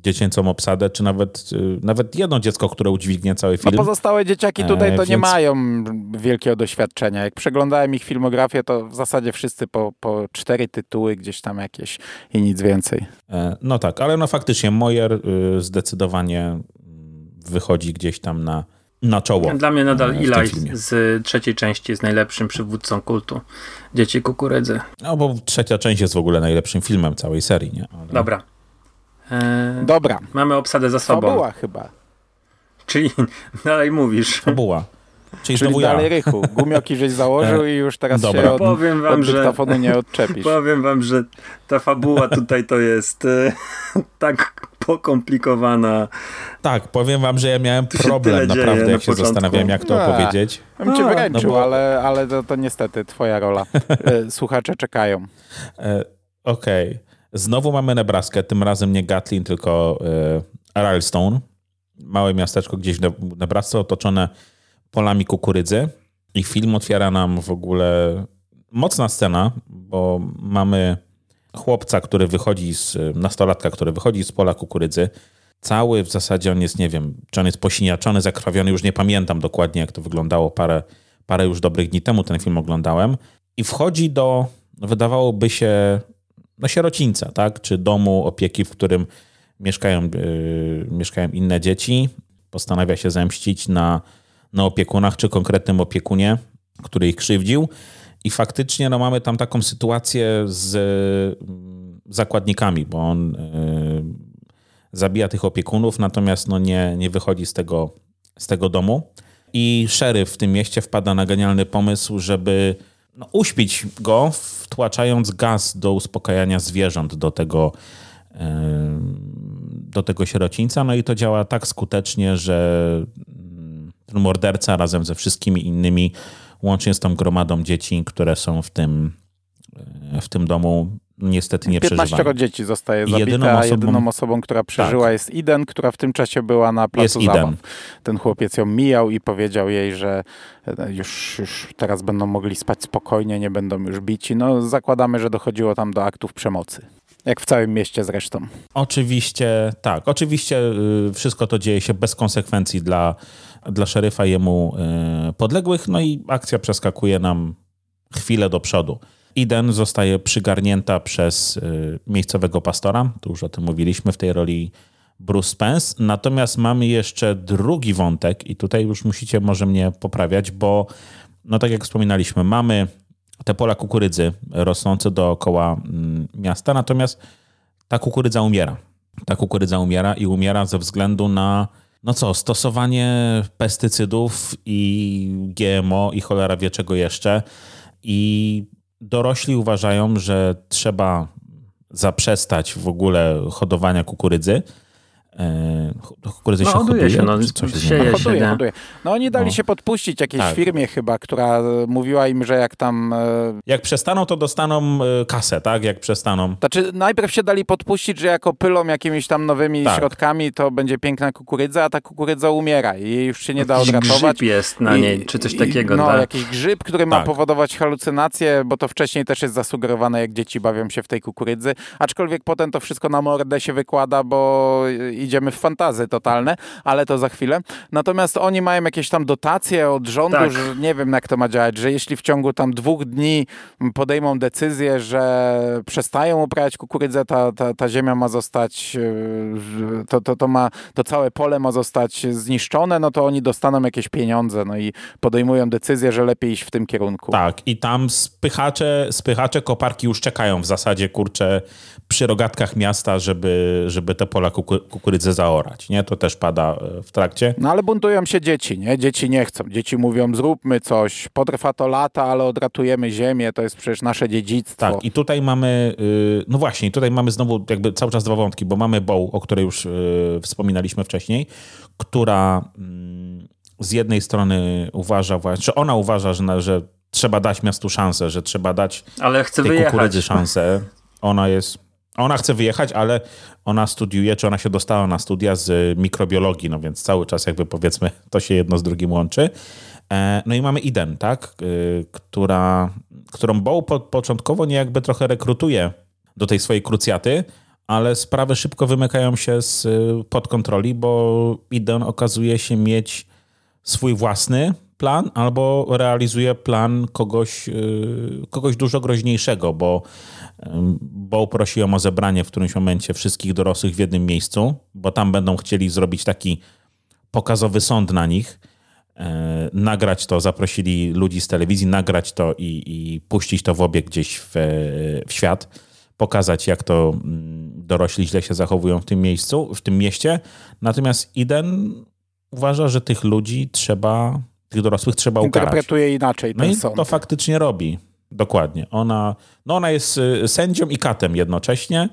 Speaker 4: dziecięcą obsadę, czy nawet, y, nawet jedno dziecko, które udźwignie cały film.
Speaker 2: No pozostałe dzieciaki tutaj to e, nie więc... mają wielkiego doświadczenia. Jak przeglądałem ich filmografię, to w zasadzie wszyscy po, po cztery tytuły gdzieś tam jakieś i nic więcej.
Speaker 4: E, no tak, ale no faktycznie Moyer y, zdecydowanie wychodzi gdzieś tam na, na czoło.
Speaker 3: Dla mnie nadal Eli z trzeciej części jest najlepszym przywódcą kultu Dzieci Kukurydzy.
Speaker 4: No bo trzecia część jest w ogóle najlepszym filmem całej serii, nie?
Speaker 3: Ale... Dobra, E,
Speaker 2: Dobra.
Speaker 3: Mamy obsadę za sobą.
Speaker 2: Fabuła chyba.
Speaker 3: Czyli dalej mówisz.
Speaker 4: Fabuła. Czyli,
Speaker 2: Czyli
Speaker 4: znowu ja.
Speaker 2: dalej Rychu. Gumioki żeś założył i już teraz
Speaker 4: Dobra.
Speaker 2: się od,
Speaker 3: Powiem wam,
Speaker 2: od
Speaker 3: że-
Speaker 2: dyktafonu nie odczepisz.
Speaker 3: Powiem wam, że ta fabuła tutaj to jest e, tak pokomplikowana.
Speaker 4: Tak, powiem wam, że ja miałem
Speaker 3: Tu się
Speaker 4: problem naprawdę,
Speaker 3: na
Speaker 4: jak się
Speaker 3: początku.
Speaker 4: zastanawiałem, jak to
Speaker 2: A.
Speaker 4: opowiedzieć.
Speaker 2: Bym cię wyręczył,
Speaker 4: no bo-
Speaker 2: ale, ale to, to niestety twoja rola. E, Słuchacze czekają.
Speaker 4: E, Okej. Znowu mamy Nebraskę, tym razem nie Gatlin, tylko e, Ralstone. Małe miasteczko gdzieś w Ne- Nebrasce otoczone polami kukurydzy. I film otwiera nam w ogóle mocna scena, bo mamy chłopca, który wychodzi z, nastolatka, który wychodzi z pola kukurydzy. Cały w zasadzie on jest, nie wiem, czy on jest posiniaczony, zakrwawiony, już nie pamiętam dokładnie, jak to wyglądało. Parę, parę już dobrych dni temu ten film oglądałem. I wchodzi do, wydawałoby się, no sierocińca, tak? Czy domu opieki, w którym mieszkają, yy, mieszkają inne dzieci. Postanawia się zemścić na, na opiekunach, czy konkretnym opiekunie, który ich krzywdził. I faktycznie no, mamy tam taką sytuację z mm, zakładnikami, bo on yy, zabija tych opiekunów, natomiast no, nie, nie wychodzi z tego, z tego domu. I szeryf w tym mieście wpada na genialny pomysł, żeby no, uśpić go, wtłaczając gaz do uspokajania zwierząt do tego, do tego sierocińca. No i to działa tak skutecznie, że mm, ten morderca razem ze wszystkimi innymi, łącznie z tą gromadą dzieci, które są w tym, e, w tym domu, niestety nie
Speaker 2: 15
Speaker 4: przeżywają.
Speaker 2: dzieci zostaje zabite,
Speaker 4: jedyną
Speaker 2: a
Speaker 4: osobą-
Speaker 2: jedyną osobą, która przeżyła
Speaker 4: Tak.
Speaker 2: jest Iden, która w tym czasie była na
Speaker 4: Jest
Speaker 2: placu
Speaker 4: Iden.
Speaker 2: zabaw. Ten chłopiec ją mijał i powiedział jej, że e, już, już teraz będą mogli spać spokojnie, nie będą już bici. No zakładamy, że dochodziło tam do aktów przemocy. Jak w całym mieście zresztą.
Speaker 4: Oczywiście, tak. Oczywiście y, wszystko to dzieje się bez konsekwencji dla, dla szeryfa i jemu y, podległych, no i akcja przeskakuje nam chwilę do przodu. Iden zostaje przygarnięta przez y, miejscowego pastora, tu już o tym mówiliśmy w tej roli Bruce Spence. Natomiast mamy jeszcze drugi wątek i tutaj już musicie może mnie poprawiać, bo no tak jak wspominaliśmy, mamy te pola kukurydzy rosnące dookoła mm, miasta, natomiast ta kukurydza umiera. Ta kukurydza umiera i umiera ze względu na, no co, stosowanie pestycydów i GMO i cholera wie czego jeszcze. I dorośli uważają, że trzeba zaprzestać w ogóle hodowania kukurydzy. E, Kukurydzy
Speaker 3: No,
Speaker 4: się
Speaker 3: hoduje się, no, sieje się,
Speaker 2: hoduje. No oni dali
Speaker 4: No.
Speaker 2: się podpuścić jakiejś
Speaker 4: Tak.
Speaker 2: firmie chyba, która mówiła im, że jak tam... e,
Speaker 4: Jak przestaną, to dostaną e, kasę, tak? Jak przestaną.
Speaker 2: Znaczy, najpierw się dali podpuścić, że jako pylą jakimiś tam nowymi
Speaker 4: Tak.
Speaker 2: środkami to będzie piękna kukurydza, a ta kukurydza umiera i jej już się nie da
Speaker 3: Jakiś
Speaker 2: odratować.
Speaker 3: grzyb jest na
Speaker 2: I-
Speaker 3: niej, czy coś
Speaker 2: i-
Speaker 3: takiego.
Speaker 2: No,
Speaker 3: tak?
Speaker 2: jakiś grzyb, który ma
Speaker 4: Tak.
Speaker 2: powodować halucynacje, bo to wcześniej też jest zasugerowane, jak dzieci bawią się w tej kukurydzy. Aczkolwiek potem to wszystko na mordę się wykłada, bo idziemy w fantazy totalne, ale to za chwilę. Natomiast oni mają jakieś tam dotacje od rządu,
Speaker 3: Tak.
Speaker 2: że nie wiem jak to ma działać, że jeśli w ciągu tam dwóch dni podejmą decyzję, że przestają uprawiać kukurydzę, ta, ta, ta ziemia ma zostać, yy, to, to, to, ma, to całe pole ma zostać zniszczone, no to oni dostaną jakieś pieniądze, no i podejmują decyzję, że lepiej iść w tym kierunku.
Speaker 4: Tak, i tam spychacze, spychacze koparki już czekają w zasadzie, kurczę, przy rogatkach miasta, żeby, żeby te pola kuku, kukurydzę zaorać, nie? To też pada e, w trakcie.
Speaker 2: No ale buntują się dzieci, nie? Dzieci nie chcą. Dzieci mówią, zróbmy coś, potrwa to lata, ale odratujemy ziemię, to jest przecież nasze dziedzictwo.
Speaker 4: Tak, i tutaj mamy, y, no właśnie, tutaj mamy znowu jakby cały czas dwa wątki, bo mamy Bow, o której już y, wspominaliśmy wcześniej, która mm, z jednej strony uważa właśnie, że ona uważa, że, że trzeba dać miastu szansę, że trzeba dać
Speaker 3: Ale chcę
Speaker 4: tej
Speaker 3: wyjechać.
Speaker 4: kukurydzy szansę. Ona jest, ona chce wyjechać, ale ona studiuje, czy ona się dostała na studia z mikrobiologii, no więc cały czas jakby powiedzmy to się jedno z drugim łączy. E, No i mamy Iden, tak, y, która, którą Bow po, początkowo niejakby trochę rekrutuje do tej swojej krucjaty, ale sprawy szybko wymykają się z, y, pod kontroli, bo Iden okazuje się mieć swój własny plan albo realizuje plan kogoś, yy, kogoś dużo groźniejszego, bo Bo prosi ją o zebranie w którymś momencie wszystkich dorosłych w jednym miejscu, bo tam będą chcieli zrobić taki pokazowy sąd na nich, yy, nagrać to, zaprosili ludzi z telewizji, nagrać to i, i puścić to w obieg gdzieś w, w świat, pokazać jak to mm, dorośli źle się zachowują w tym miejscu, w tym mieście. Natomiast Eden uważa, że tych ludzi trzeba, tych dorosłych trzeba ukarać.
Speaker 2: Interpretuje inaczej
Speaker 4: No
Speaker 2: ten
Speaker 4: i
Speaker 2: sąd.
Speaker 4: to faktycznie robi. Dokładnie. Ona, no ona jest y, sędzią i katem jednocześnie.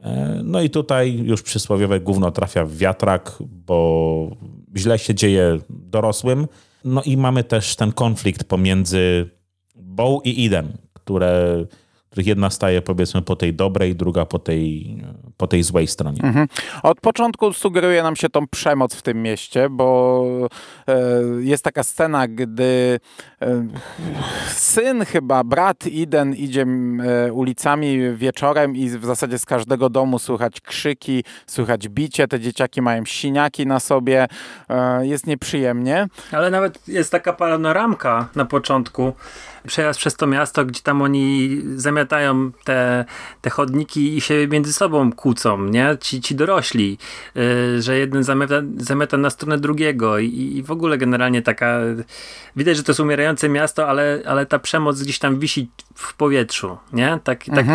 Speaker 4: E, No i tutaj już przysłowiowe gówno trafia w wiatrak, bo źle się dzieje dorosłym. No i mamy też ten konflikt pomiędzy Bow i Idem, które, których jedna staje powiedzmy po tej dobrej, druga po tej, po tej złej stronie.
Speaker 2: Mhm. Od początku sugeruje nam się tą przemoc w tym mieście, bo e, jest taka scena, gdy e, syn chyba, brat Iden idzie e, ulicami wieczorem i w zasadzie z każdego domu słychać krzyki, słychać bicie, te dzieciaki mają siniaki na sobie, e, jest nieprzyjemnie.
Speaker 3: Ale nawet jest taka panoramka na początku, przejazd przez to miasto, gdzie tam oni zamiatają te, te chodniki i się między sobą kłócą, nie? Ci, ci dorośli, yy, że jeden zamiata, zamiata na stronę drugiego i, i w ogóle generalnie taka, widać, że to jest umierające miasto, ale, ale ta przemoc gdzieś tam wisi w powietrzu, nie? Tak, tak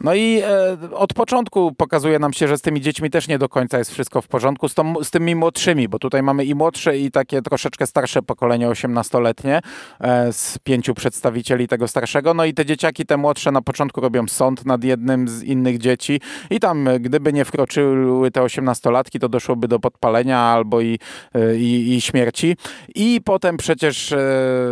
Speaker 2: No i e, od początku pokazuje nam się, że z tymi dziećmi też nie do końca jest wszystko w porządku, z, tą, z tymi młodszymi, bo tutaj mamy i młodsze, i takie troszeczkę starsze pokolenie, 18-letnie, e, z pięciu przedstawicieli tego starszego. No i te dzieciaki, te młodsze na początku robią sąd nad jednym z innych dzieci i tam, e, gdyby nie wkroczyły te 18-latki, to doszłoby do podpalenia albo i, e, i, i śmierci. I potem przecież e,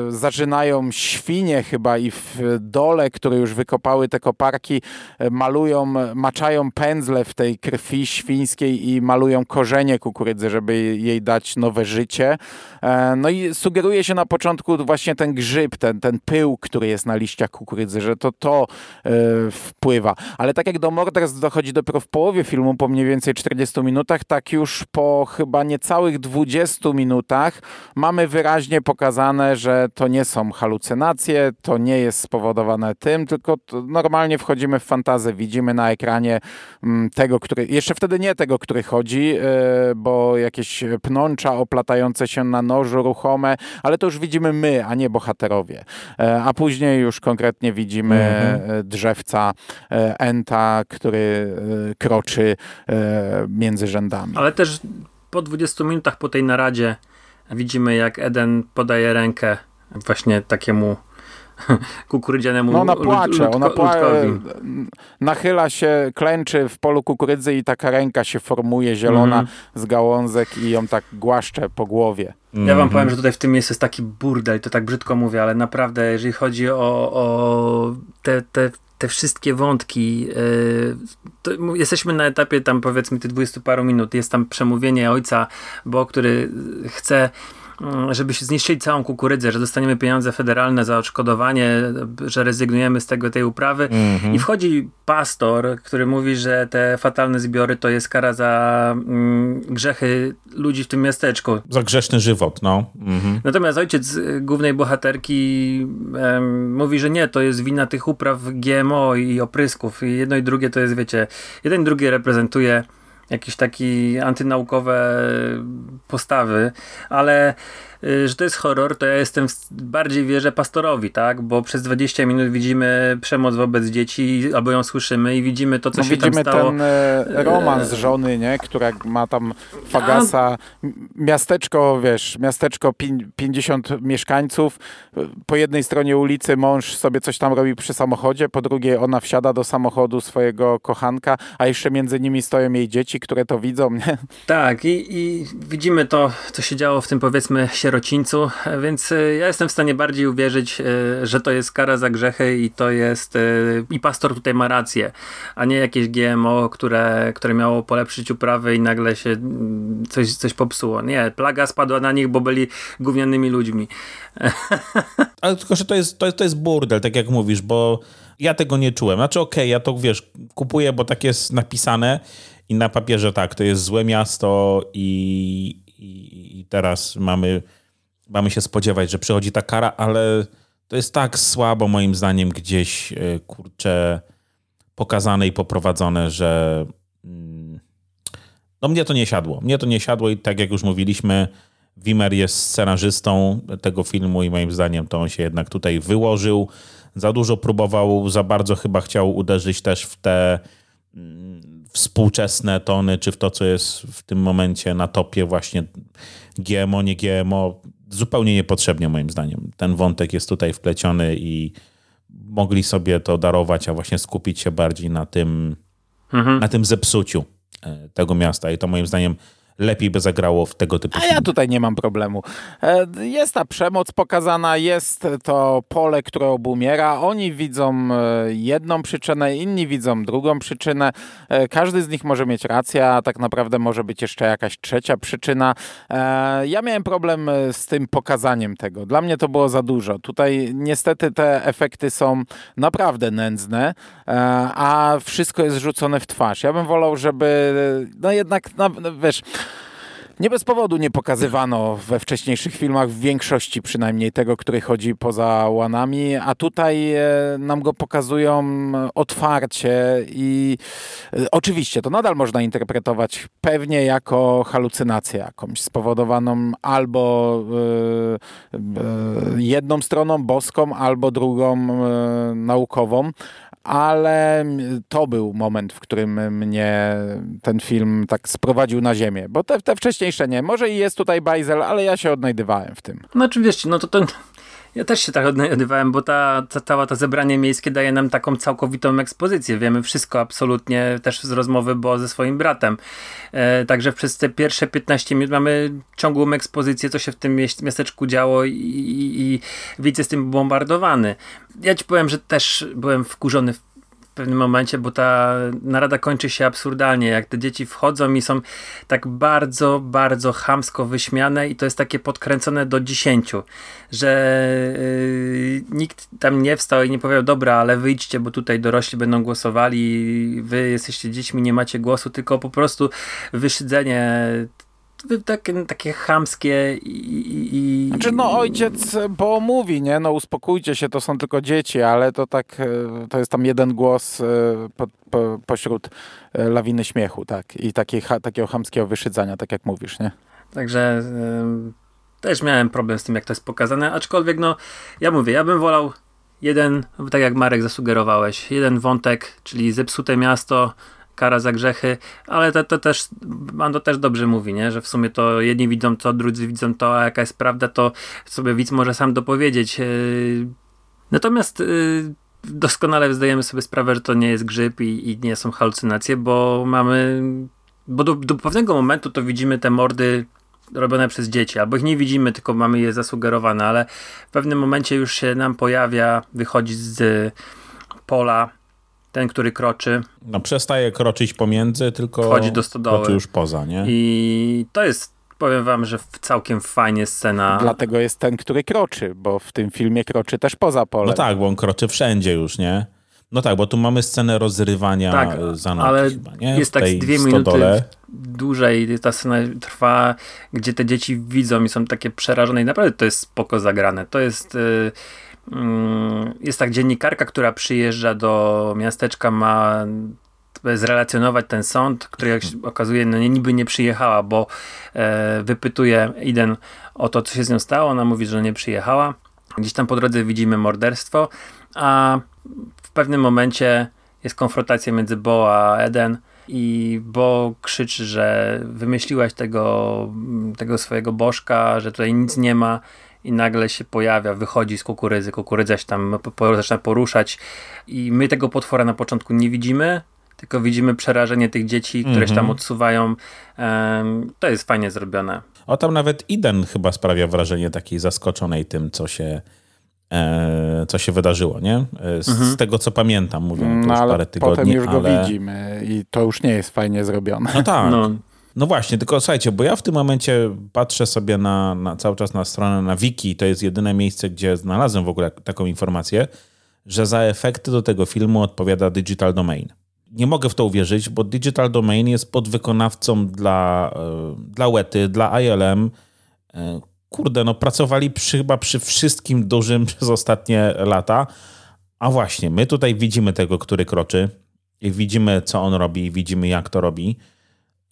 Speaker 2: zażynają świnie chyba i w dole, które już wykopały te koparki, e, malują, maczają pędzle w tej krwi świńskiej i malują korzenie kukurydzy, żeby jej dać nowe życie. E, No i sugeruje się na początku właśnie ten grzyb, ten, ten pył, który jest na liściach kukurydzy, że to to e, wpływa. Ale tak jak do morderstw dochodzi dopiero w połowie filmu, po mniej więcej 40 minutach, tak już po chyba niecałych 20 minutach mamy wyraźnie pokazane, że to nie są halucynacje, to nie jest spowodowane tym, tylko normalnie wchodzimy w fantazję, widzimy na ekranie mm, tego, który, jeszcze wtedy nie tego, który chodzi, e, bo jakieś pnącza oplatające się na nożu ruchome, ale to już widzimy my, a nie bohaterowie. E, A później już konkretnie widzimy e, drzewca Enta, który kroczy między rzędami.
Speaker 3: Ale też po 20 minutach po tej naradzie widzimy, jak Eden podaje rękę właśnie takiemu kukurydzianemu
Speaker 2: No ona płacze,
Speaker 3: ludko-
Speaker 2: ona pła...
Speaker 3: ludkowi.
Speaker 2: nachyla się, klęczy w polu kukurydzy i taka ręka się formuje zielona
Speaker 3: Mhm.
Speaker 2: z gałązek i ją tak głaszcze po głowie.
Speaker 3: Ja wam powiem, że tutaj w tym miejscu jest taki burdel, to tak brzydko mówię, ale naprawdę, jeżeli chodzi o, o te, te, te wszystkie wątki, yy, jesteśmy na etapie tam powiedzmy tych 20 paru minut. Jest tam przemówienie ojca, bo który chce mm, żeby się zniszczyli całą kukurydzę, że dostaniemy pieniądze federalne za odszkodowanie, że rezygnujemy z tego tej uprawy. I wchodzi pastor, który mówi, że te fatalne zbiory to jest kara za mm, grzechy ludzi w tym miasteczku.
Speaker 4: Za grzeszny żywot, no. Mhm.
Speaker 3: Natomiast ojciec y, głównej bohaterki em, mówi, że nie, to jest wina tych upraw GMO i oprysków. I jedno i drugie to jest, wiecie, jeden i drugi reprezentuje jakieś takie antynaukowe postawy, ale że to jest horror, to ja jestem bardziej wierzę pastorowi, tak? Bo przez 20 minut widzimy przemoc wobec dzieci, albo ją słyszymy i widzimy to, co
Speaker 2: No,
Speaker 3: się
Speaker 2: widzimy
Speaker 3: tam stało.
Speaker 2: ten e, romans żony, nie? która ma tam Fagasa, miasteczko, wiesz, miasteczko pię- 50 mieszkańców, po jednej stronie ulicy mąż sobie coś tam robi przy samochodzie, po drugiej ona wsiada do samochodu swojego kochanka, a jeszcze między nimi stoją jej dzieci, które to widzą, nie?
Speaker 3: Tak, i, i widzimy to, co się działo w tym powiedzmy sierocińcu, więc e, ja jestem w stanie bardziej uwierzyć, e, że to jest kara za grzechy i to jest, e, i pastor tutaj ma rację, a nie jakieś GMO, które, które miało polepszyć uprawy i nagle się mm, coś, coś popsuło. Nie, plaga spadła na nich, bo byli gównianymi ludźmi.
Speaker 4: Ale tylko, że to jest, to, jest, to jest burdel, tak jak mówisz, bo ja tego nie czułem. Znaczy, okej, ja to wiesz, kupuję, bo tak jest napisane i na papierze tak, to jest złe miasto i, i teraz mamy, mamy się spodziewać, że przychodzi ta kara, ale to jest tak słabo moim zdaniem gdzieś, e, kurczę, pokazane i poprowadzone, że mm, no mnie to nie siadło. Mnie to nie siadło i tak jak już mówiliśmy, Wimmer jest scenarzystą tego filmu i moim zdaniem to on się jednak tutaj wyłożył. Za dużo próbował, za bardzo chyba chciał uderzyć też w te współczesne tony, czy w to, co jest w tym momencie na topie właśnie GMO, nie GMO, zupełnie niepotrzebnie moim zdaniem. Ten wątek jest tutaj wpleciony i mogli sobie to darować, a właśnie skupić się bardziej na tym, mhm. na tym zepsuciu e, tego miasta. I to moim zdaniem lepiej by zagrało w tego typu
Speaker 2: A ja tutaj nie mam problemu. E, jest ta przemoc pokazana, jest to pole, które obumiera. Oni widzą e, jedną przyczynę, inni widzą drugą przyczynę. E, każdy z nich może mieć rację, a tak naprawdę może być jeszcze jakaś trzecia przyczyna. Ja miałem problem z tym pokazaniem tego. Dla mnie to było za dużo. Tutaj niestety te efekty są naprawdę nędzne, a wszystko jest rzucone w twarz. Ja bym wolał, żeby no jednak, no, wiesz, nie bez powodu nie pokazywano we wcześniejszych filmach, w większości przynajmniej tego, który chodzi poza łanami, a tutaj e, nam go pokazują otwarcie i e, oczywiście to nadal można interpretować pewnie jako halucynację jakąś spowodowaną albo e, jedną stroną boską, albo drugą naukową, ale to był moment, w którym mnie ten film tak sprowadził na ziemię, bo te, te wcześniejsze nie. Może i jest tutaj bajzel, ale ja się odnajdywałem w tym.
Speaker 3: No oczywiście, no to ten... Ja też się tak odnajdywałem, bo ta, ta, całe to zebranie miejskie daje nam taką całkowitą ekspozycję. Wiemy wszystko absolutnie, też z rozmowy, bo ze swoim bratem. E, także przez te pierwsze 15 minut mamy ciągłą ekspozycję, co się w tym miasteczku działo i, i, i widz jest tym bombardowany. Ja ci powiem, że też byłem wkurzony w pewnym momencie, bo ta narada kończy się absurdalnie, jak te dzieci wchodzą i są tak bardzo, bardzo chamsko wyśmiane i to jest takie podkręcone do dziesięciu, że yy, nikt tam nie wstał i nie powiedział, dobra, ale wyjdźcie, bo tutaj dorośli będą głosowali, wy jesteście dziećmi, nie macie głosu, tylko po prostu wyszydzenie takie, takie chamskie i, i...
Speaker 2: Znaczy no ojciec bo mówi, nie? No uspokójcie się, to są tylko dzieci, ale to tak, e, to jest tam jeden głos e, po, po, pośród e, lawiny śmiechu, tak? I takiej, takiego chamskiego wyszydzania, tak jak mówisz, nie?
Speaker 3: Także y, też miałem problem z tym, jak to jest pokazane, aczkolwiek no, ja mówię, ja bym wolał jeden, tak jak Marek zasugerowałeś, jeden wątek, czyli zepsute miasto, kara za grzechy, ale to, to też Mando też dobrze mówi, nie? że w sumie to jedni widzą to, drudzy widzą to, a jaka jest prawda, to sobie widz może sam dopowiedzieć. Yy, natomiast yy, doskonale zdajemy sobie sprawę, że to nie jest grzyb i, i nie są halucynacje, bo mamy bo do, do pewnego momentu to widzimy te mordy robione przez dzieci, albo ich nie widzimy, tylko mamy je zasugerowane, ale w pewnym momencie już się nam pojawia, wychodzi z pola ten, który kroczy.
Speaker 4: No przestaje kroczyć pomiędzy, tylko
Speaker 3: wchodzi do stodoły.
Speaker 4: kroczy już poza, nie?
Speaker 3: I to jest, powiem wam, że całkiem fajnie scena.
Speaker 2: Dlatego jest ten, który kroczy, bo w tym filmie kroczy też poza polem.
Speaker 4: No tak, bo on kroczy wszędzie już, nie? No tak, bo tu mamy scenę rozrywania tak, za nogi
Speaker 3: ale
Speaker 4: chyba, nie?
Speaker 3: jest tak dwie stodole. minuty dłużej ta scena trwa, gdzie te dzieci widzą i są takie przerażone i naprawdę to jest spoko zagrane. To jest... Yy, jest tak dziennikarka, która przyjeżdża do miasteczka, ma zrelacjonować ten sąd, który jak się okazuje, no nie, niby nie przyjechała, bo e, wypytuje Iden o to, co się z nią stało. Ona mówi, że nie przyjechała. Gdzieś tam po drodze widzimy morderstwo, a w pewnym momencie jest konfrontacja między Bo a Eden i Bo krzyczy, że wymyśliłaś tego, tego swojego bożka, że tutaj nic nie ma i nagle się pojawia, wychodzi z kukurydzy, kukurydza się tam po, zaczyna poruszać i my tego potwora na początku nie widzimy, tylko widzimy przerażenie tych dzieci, które się tam mhm. odsuwają. Um, to jest fajnie zrobione.
Speaker 4: O, tam nawet Iden chyba sprawia wrażenie takiej zaskoczonej tym, co się e, co się wydarzyło, nie? E, z, mhm. z, tego, co pamiętam, mówią to no, już parę tygodni.
Speaker 2: Potem już ale... go widzimy i to już nie jest fajnie zrobione.
Speaker 4: No tak. No. No właśnie, tylko słuchajcie, bo ja w tym momencie patrzę sobie na, na cały czas na stronę na wiki, to jest jedyne miejsce, gdzie znalazłem w ogóle taką informację, że za efekty do tego filmu odpowiada Digital Domain. Nie mogę w to uwierzyć, bo Digital Domain jest podwykonawcą dla, e, dla Wety, dla ILM. E, kurde, no pracowali przy, chyba przy wszystkim dużym przez ostatnie lata. A właśnie, my tutaj widzimy tego, który kroczy i widzimy, co on robi, widzimy, jak to robi.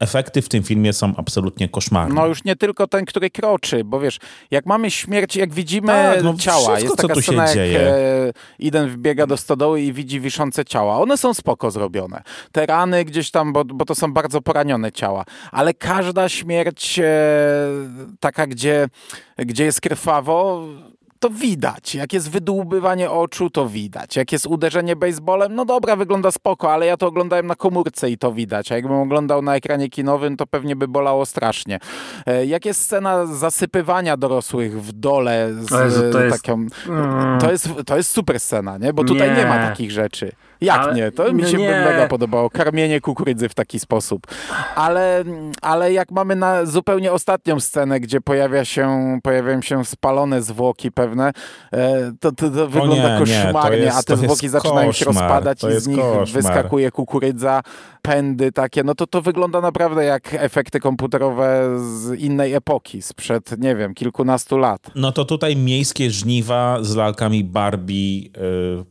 Speaker 4: Efekty w tym filmie są absolutnie koszmarne.
Speaker 2: No już nie tylko ten, który kroczy, bo wiesz, jak mamy śmierć, jak widzimy tak, no ciała, jest taka scena, jak dzieje. E, Iden wbiega do stodoły i widzi wiszące ciała. One są spoko zrobione. Te rany gdzieś tam, bo, bo to są bardzo poranione ciała, ale każda śmierć e, taka, gdzie, gdzie jest krwawo, to widać. Jak jest wydłubywanie oczu, to widać. Jak jest uderzenie baseballem, no dobra, wygląda spoko, ale ja to oglądałem na komórce i to widać. A jakbym oglądał na ekranie kinowym, to pewnie by bolało strasznie. E, jak jest scena zasypywania dorosłych w dole z Jezu, to jest... taką... Mm. To jest, to jest super scena, nie? Bo tutaj nie, nie ma takich rzeczy. Jak ale, nie? To mi się nie. mega podobało. Karmienie kukurydzy w taki sposób. Ale, ale jak mamy na zupełnie ostatnią scenę, gdzie pojawia się, pojawiają się spalone zwłoki pewne, e, to, to, to wygląda nie, koszmarnie, jest, a te zwłoki zaczynają się rozpadać i z nich koszmar. wyskakuje kukurydza, pędy takie, no to to wygląda naprawdę jak efekty komputerowe z innej epoki, sprzed, nie wiem, kilkunastu lat.
Speaker 4: No to tutaj miejskie żniwa z lalkami Barbie yy,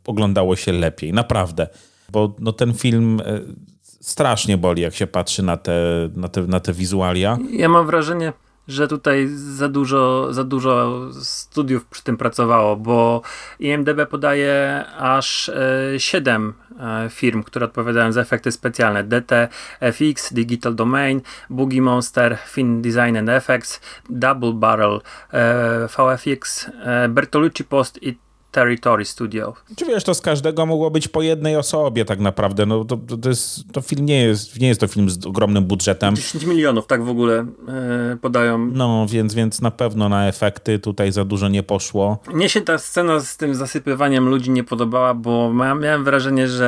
Speaker 4: oglądało się lepiej, naprawdę. Bo no, ten film yy, strasznie boli, jak się patrzy na te, na, te, na te wizualia.
Speaker 3: Ja mam wrażenie, że tutaj za dużo, za dużo studiów przy tym pracowało, bo IMDB podaje aż 7 e, e, firm, które odpowiadają za efekty specjalne. DT, FX, Digital Domain, Boogie Monster, Fin Design and Effects, Double Barrel, e, VFX, Bertolucci Post i Territory Studio.
Speaker 4: Czy wiesz, to z każdego mogło być po jednej osobie tak naprawdę. No, to, to, jest, to film nie jest, nie jest to film z ogromnym budżetem.
Speaker 3: 10 milionów tak w ogóle e, podają.
Speaker 4: No, więc, więc na pewno na efekty tutaj za dużo nie poszło.
Speaker 3: Mnie się ta scena z tym zasypywaniem ludzi nie podobała, bo miałem wrażenie, że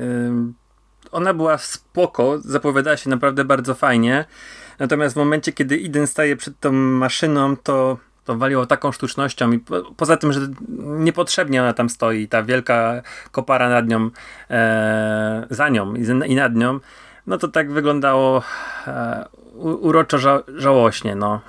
Speaker 3: e, ona była spoko, zapowiadała się naprawdę bardzo fajnie. Natomiast w momencie, kiedy Iden staje przed tą maszyną, to to waliło taką sztucznością i po, poza tym, że niepotrzebnie ona tam stoi, ta wielka kopara nad nią, e, za nią i, i, nad nią, no to tak wyglądało e, uroczo ża żałośnie, no.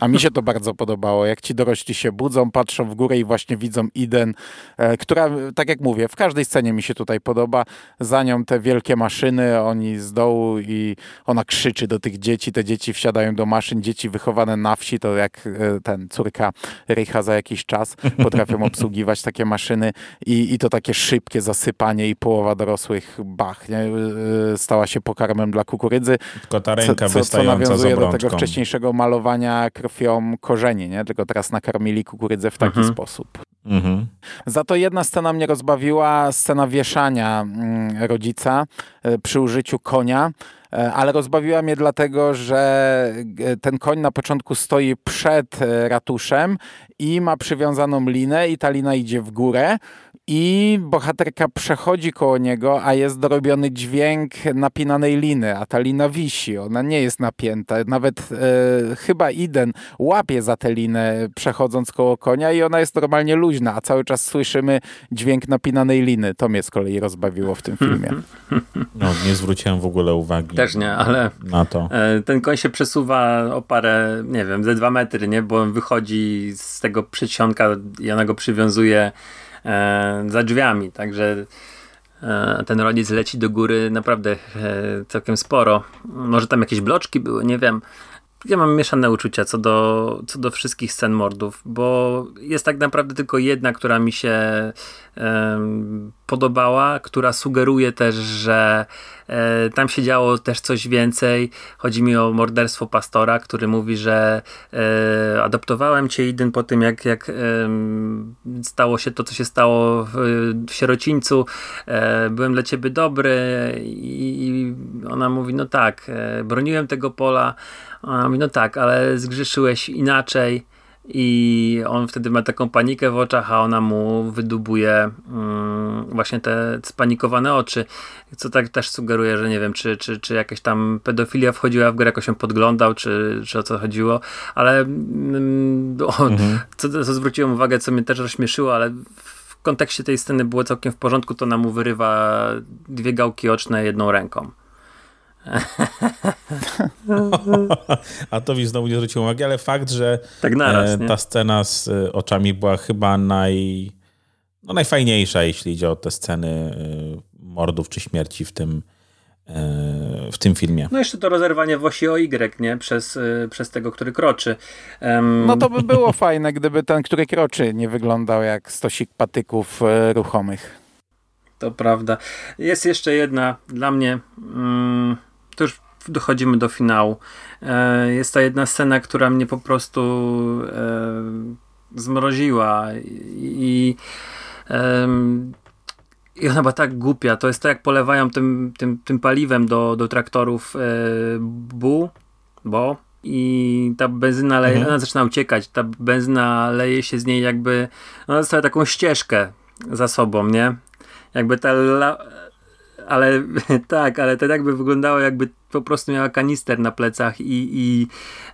Speaker 2: A mi się to bardzo podobało, jak ci dorośli się budzą, patrzą w górę i właśnie widzą Iden, e, która, tak jak mówię, w każdej scenie mi się tutaj podoba. Za nią te wielkie maszyny, oni z dołu i ona krzyczy do tych dzieci, te dzieci wsiadają do maszyn, dzieci wychowane na wsi, to jak e, ten córka Rycha za jakiś czas potrafią obsługiwać takie maszyny i, i to takie szybkie zasypanie i połowa dorosłych bach, nie? E, stała się pokarmem dla kukurydzy.
Speaker 4: Tylko ta ręka
Speaker 2: co,
Speaker 4: co, co
Speaker 2: nawiązuje do tego wcześniejszego malowania krwią korzenie, nie? Tylko teraz nakarmili kukurydzę w taki mhm. sposób. Mhm. Za to jedna scena mnie rozbawiła, scena wieszania mm, rodzica e, przy użyciu konia ale rozbawiła mnie dlatego, że e, ten koń na początku stoi przed ratuszem i ma przywiązaną linę i ta lina idzie w górę i bohaterka przechodzi koło niego, a jest dorobiony dźwięk napinanej liny, a ta lina wisi, ona nie jest napięta. Nawet e, chyba Iden łapie za tę linę przechodząc koło konia i ona jest normalnie luźna, a cały czas słyszymy dźwięk napinanej liny. To mnie z kolei rozbawiło w tym filmie.
Speaker 4: No, nie zwróciłem w ogóle uwagi.
Speaker 3: Też nie, ale
Speaker 4: na to.
Speaker 3: E, ten koń się przesuwa o parę, nie wiem, ze dwa metry, nie? Bo on wychodzi z tego przedsionka i ona go przywiązuje E, za drzwiami, także e, ten rodzic leci do góry naprawdę e, całkiem sporo. Może tam jakieś bloczki były, nie wiem ja mam mieszane uczucia co do, co do wszystkich scen mordów, bo jest tak naprawdę tylko jedna, która mi się um, podobała, która sugeruje też, że e, tam się działo też coś więcej. Chodzi mi o morderstwo pastora, który mówi, że e, adoptowałem cię Iden po tym, jak, jak stało się to, co się stało w, w sierocińcu. E, byłem dla ciebie dobry i, i ona mówi, no tak, e, broniłem tego pola, a mówi, no tak, ale zgrzeszyłeś inaczej i on wtedy ma taką panikę w oczach, a ona mu wydubuje mm, właśnie te spanikowane oczy, co tak też sugeruje, że nie wiem, czy, czy, czy jakaś tam pedofilia wchodziła w grę, jakoś się podglądał, czy, czy o co chodziło, ale mm, o, mhm. co, co zwróciłem uwagę, co mnie też rozśmieszyło, ale w kontekście tej sceny było całkiem w porządku, to nam mu wyrywa dwie gałki oczne jedną ręką.
Speaker 4: A to mi znowu nie zwróciło uwagi, ale fakt, że tak naraz, e, ta scena z e, oczami była chyba naj, no najfajniejsza, jeśli idzie o te sceny e, mordów czy śmierci w tym, w tym filmie.
Speaker 3: No jeszcze to rozerwanie w osi o Y, nie? Przez, przez tego, który kroczy. Um...
Speaker 2: No to by było fajne, gdyby ten, który kroczy, nie wyglądał jak stosik patyków ruchomych.
Speaker 3: To prawda. Jest jeszcze jedna dla mnie. Mm, to już dochodzimy do finału. E, jest ta jedna scena, która mnie po prostu e, zmroziła i, i ona była tak głupia. To jest to, jak polewają tym, tym, tym paliwem do, do traktorów e, bu, bo i ta benzyna leje, mhm. ona zaczyna uciekać. Ta benzyna leje się z niej jakby, ona została taką ścieżkę za sobą, nie? Jakby ta la... ale tak, ale to jakby wyglądało jakby po prostu miała kanister na plecach i, i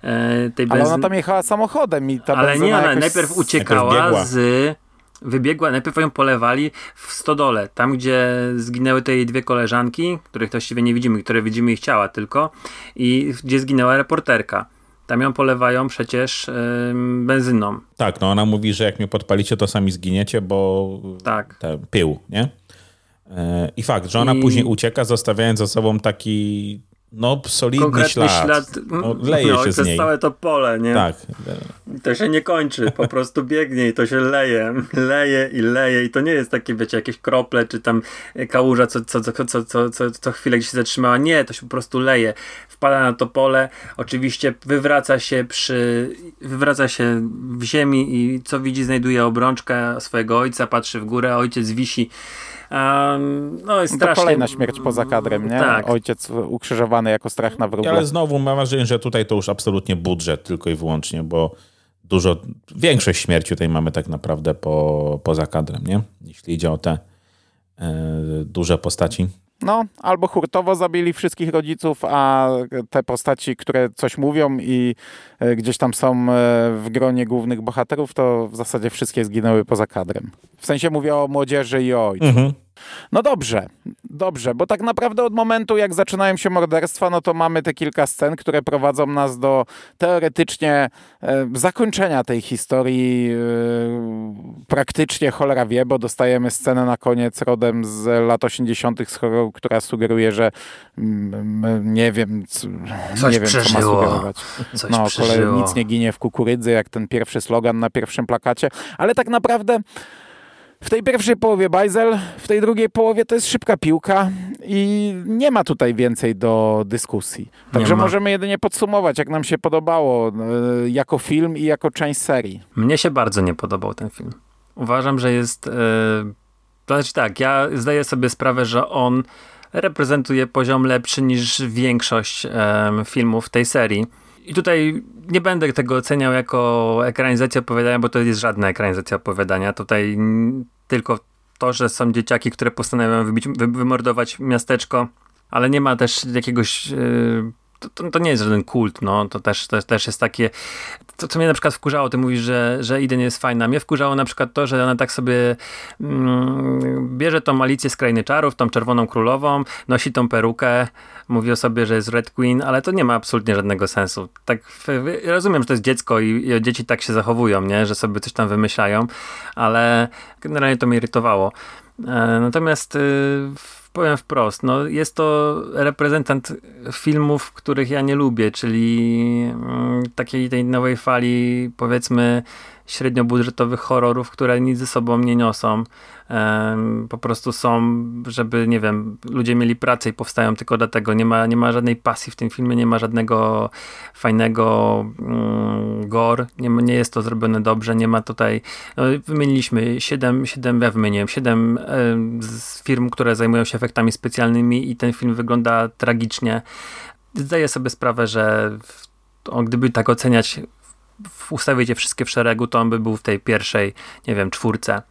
Speaker 2: e, tej Ale ona tam jechała samochodem i ta
Speaker 3: Ale nie, ona najpierw uciekała z wybiegła, najpierw ją polewali w stodole, tam gdzie zginęły te jej dwie koleżanki, których właściwie nie widzimy, które widzimy ich ciała tylko i gdzie zginęła reporterka. Tam ją polewają przecież yy, benzyną.
Speaker 4: Tak, no ona mówi, że jak mnie podpalicie, to sami zginiecie, bo
Speaker 3: tak.
Speaker 4: Pył, nie? I fakt, że ona I... później ucieka, zostawiając za sobą taki no, solidny ślad. ślad no, leje no, się z niej.
Speaker 3: całe to pole, nie?
Speaker 4: Tak.
Speaker 3: To się nie kończy, po prostu biegnie i to się leje, leje i leje i to nie jest takie, wiecie, jakieś krople, czy tam kałuża, co, co, co, co, co, co, co chwilę gdzieś się zatrzymała. Nie, to się po prostu leje. Wpada na to pole, oczywiście wywraca się przy, wywraca się w ziemi i co widzi, znajduje obrączkę swojego ojca, patrzy w górę, ojciec wisi Um, no i strasznie...
Speaker 2: To kolejna śmierć poza kadrem, nie? Tak. Ojciec ukrzyżowany jako strach na wróble.
Speaker 4: Ale znowu mam wrażenie, że tutaj to już absolutnie budżet tylko i wyłącznie, bo dużo, większość śmierci tutaj mamy tak naprawdę po, poza kadrem, nie? Jeśli idzie o te e, duże postaci.
Speaker 2: No, albo hurtowo zabili wszystkich rodziców, a te postaci, które coś mówią i e, gdzieś tam są e, w gronie głównych bohaterów, to w zasadzie wszystkie zginęły poza kadrem. W sensie mówię o młodzieży i o ojcu. Mhm. No dobrze, dobrze, bo tak naprawdę od momentu, jak zaczynają się morderstwa, no to mamy te kilka scen, które prowadzą nas do teoretycznie e, zakończenia tej historii. E, praktycznie cholera wie, bo dostajemy scenę na koniec rodem z lat 80. z horroru, która sugeruje, że mm, nie wiem,
Speaker 3: Coś
Speaker 2: nie wiem
Speaker 3: co ma sugerować.
Speaker 2: Coś no, kolej, nic nie ginie w kukurydzy, jak ten pierwszy slogan na pierwszym plakacie, ale tak naprawdę w tej pierwszej połowie bajzel, w tej drugiej połowie to jest szybka piłka i nie ma tutaj więcej do dyskusji. Także możemy jedynie podsumować, jak nam się podobało e, jako film i jako część serii.
Speaker 3: Mnie się bardzo nie podobał ten film. Uważam, że jest... Yy, to znaczy tak, ja zdaję sobie sprawę, że on reprezentuje poziom lepszy niż większość yy, filmów tej serii i tutaj nie będę tego oceniał jako ekranizację opowiadania, bo to jest żadna ekranizacja opowiadania. Tutaj tylko to, że są dzieciaki, które postanawiają wybić, wy, wymordować miasteczko, ale nie ma też jakiegoś. Yy, to, to, to, nie jest żaden kult, no. To też, to też jest takie co mnie na przykład wkurzało, ty mówisz, że, że Iden jest fajna. Mnie wkurzało na przykład to, że ona tak sobie mm, bierze tą Alicję z Krainy Czarów, tą Czerwoną Królową, nosi tą perukę, mówi o sobie, że jest Red Queen, ale to nie ma absolutnie żadnego sensu. Tak, rozumiem, że to jest dziecko i, i dzieci tak się zachowują, nie? Że sobie coś tam wymyślają, ale generalnie to mnie irytowało. E, natomiast y, powiem wprost, no jest to reprezentant filmów, których ja nie lubię, czyli mm, takiej tej nowej fali, powiedzmy, średniobudżetowych horrorów, które nic ze sobą nie niosą. Po prostu są, żeby, nie wiem, ludzie mieli pracę i powstają tylko dlatego. Nie ma, nie ma żadnej pasji w tym filmie, nie ma żadnego fajnego mm, gore, nie, nie jest to zrobione dobrze, nie ma tutaj, no, wymieniliśmy siedem, siedem, ja wymieniłem siedem z firm, które zajmują się efektami specjalnymi i ten film wygląda tragicznie. Zdaję sobie sprawę, że on, gdyby tak oceniać ustawić je wszystkie w szeregu, to on by był w tej pierwszej, nie wiem, czwórce.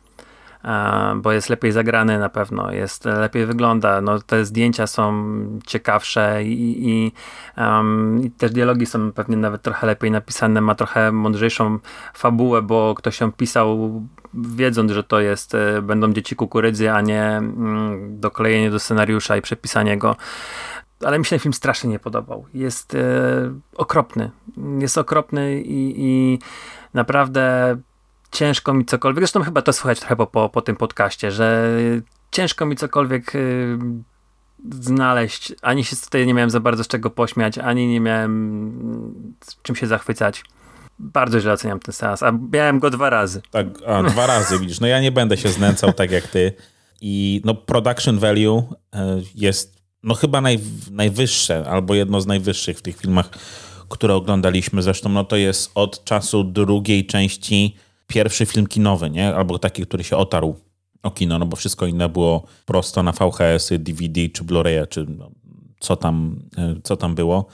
Speaker 3: Bo jest lepiej zagrany na pewno, jest lepiej wygląda, no te zdjęcia są ciekawsze i, i, um, i też dialogi są pewnie nawet trochę lepiej napisane, ma trochę mądrzejszą fabułę, bo ktoś ją pisał wiedząc, że to jest, e, będą dzieci kukurydzy, a nie mm, doklejenie do scenariusza i przepisanie go ale mi się ten film strasznie nie podobał. Jest e, okropny. Jest okropny i, i, naprawdę ciężko mi cokolwiek, zresztą chyba to słychać trochę po, po, po tym podcaście, że ciężko mi cokolwiek y, znaleźć, ani się tutaj nie miałem za bardzo z czego pośmiać, ani nie miałem z czym się zachwycać. Bardzo źle oceniam ten seans, a miałem go dwa razy.
Speaker 4: Tak, a dwa razy widzisz. No ja nie będę się znęcał tak jak ty. I no production value e, jest no chyba naj, najwyższe, albo jedno z najwyższych w tych filmach, które oglądaliśmy. Zresztą no to jest od czasu drugiej części pierwszy film kinowy, nie? Albo taki, który się otarł o kino, no bo wszystko inne było prosto na VHS-y, DVD czy Blu-ray, czy no, co, tam, e, co tam było.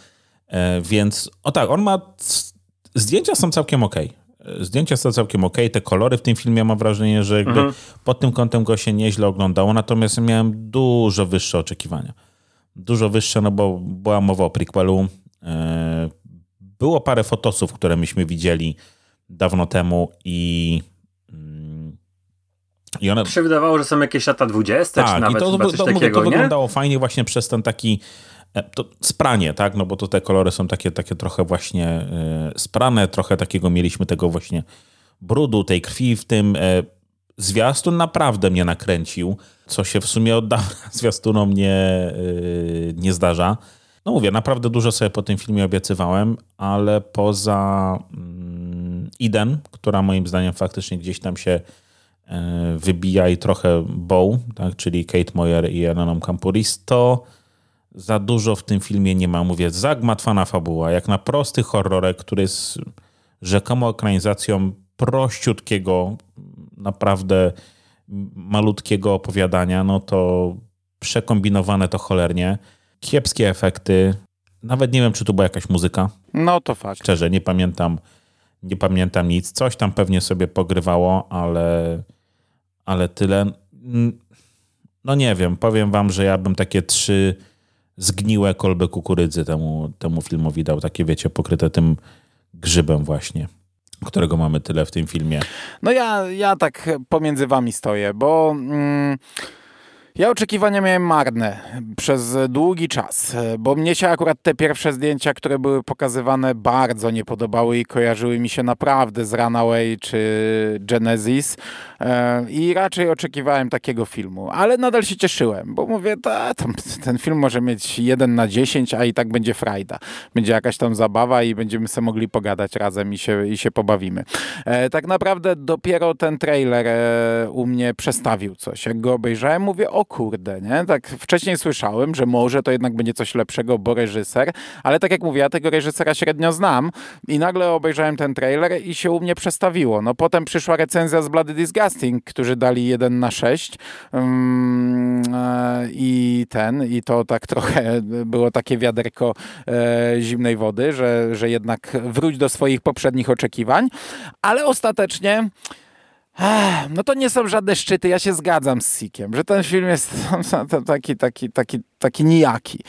Speaker 4: E, więc, o tak, on ma... Zdjęcia są całkiem ok. Zdjęcia są całkiem ok. Te kolory w tym filmie mam wrażenie, że mhm. pod tym kątem go się nieźle oglądało, natomiast miałem dużo wyższe oczekiwania. Dużo wyższe, no bo była mowa o prequelu. E, było parę fotosów, które myśmy widzieli dawno temu i
Speaker 3: i one... się wydawało, że są jakieś lata 20, tak, czy nawet i to, to, to, takiego,
Speaker 4: to wyglądało fajnie właśnie przez ten taki e, to spranie, tak? No bo to te kolory są takie, takie trochę właśnie y, sprane, trochę takiego mieliśmy tego właśnie brudu, tej krwi w tym. Zwiastun naprawdę mnie nakręcił, co się w sumie od zwiastunom nie, y, nie zdarza. No mówię, naprawdę dużo sobie po tym filmie obiecywałem, ale poza Iden, która moim zdaniem faktycznie gdzieś tam się E, wybija i trochę Bow, tak, czyli Kate Moyer i Ananom Campuris, to za dużo w tym filmie nie ma. Mówię, zagmatwana fabuła, jak na prosty horrorek, który jest rzekomo ekranizacją prościutkiego, naprawdę malutkiego opowiadania, no to przekombinowane to cholernie. Kiepskie efekty. Nawet nie wiem, czy tu była jakaś muzyka.
Speaker 2: No to fakt.
Speaker 4: Szczerze, nie pamiętam, nie pamiętam nic. Coś tam pewnie sobie pogrywało, ale ale tyle. No nie wiem, powiem wam, że ja bym takie trzy zgniłe kolby kukurydzy temu, temu filmowi dał, takie wiecie, pokryte tym grzybem właśnie którego mamy tyle w tym filmie.
Speaker 2: No ja, ja tak pomiędzy wami stoję, bo... Mm ja oczekiwania miałem marne przez długi czas, bo mnie się akurat te pierwsze zdjęcia, które były pokazywane, bardzo nie podobały i kojarzyły mi się naprawdę z Runaway czy Genesis e, i raczej oczekiwałem takiego filmu, ale nadal się cieszyłem, bo mówię, ta, ten film może mieć 1 na 10, a i tak będzie frajda. Będzie jakaś tam zabawa i będziemy sobie mogli pogadać razem i się, i się pobawimy. E, tak naprawdę dopiero ten trailer e, u mnie przestawił coś. Jak go obejrzałem, mówię, o kurde, nie? Tak wcześniej słyszałem, że może to jednak będzie coś lepszego, bo reżyser, ale tak jak mówię, ja tego reżysera średnio znam i nagle obejrzałem ten trailer i się u mnie przestawiło. No potem przyszła recenzja z Bloody Disgusting, którzy dali 1 na 6 um, e, i ten, i to tak trochę było takie wiaderko e, zimnej wody, że, że jednak wróć do swoich poprzednich oczekiwań, ale ostatecznie no to nie są żadne szczyty, ja się zgadzam z Sikiem, że ten film jest taki, taki, taki, taki nijaki.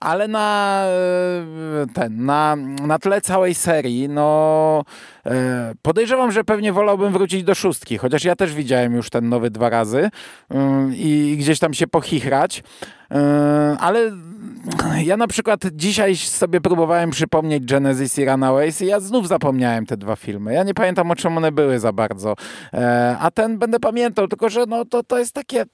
Speaker 2: Ale na e, ten, na, na tle całej serii, no e, podejrzewam, że pewnie wolałbym wrócić do szóstki, chociaż ja też widziałem już ten nowy dwa razy mm, i gdzieś tam się pochichrać, e, ale ja na przykład dzisiaj sobie próbowałem przypomnieć Genesis i Runaways i ja znów zapomniałem te dwa filmy. Ja nie pamiętam o czym one były za bardzo. E, a ten będę pamiętał, tylko że no to, to jest takie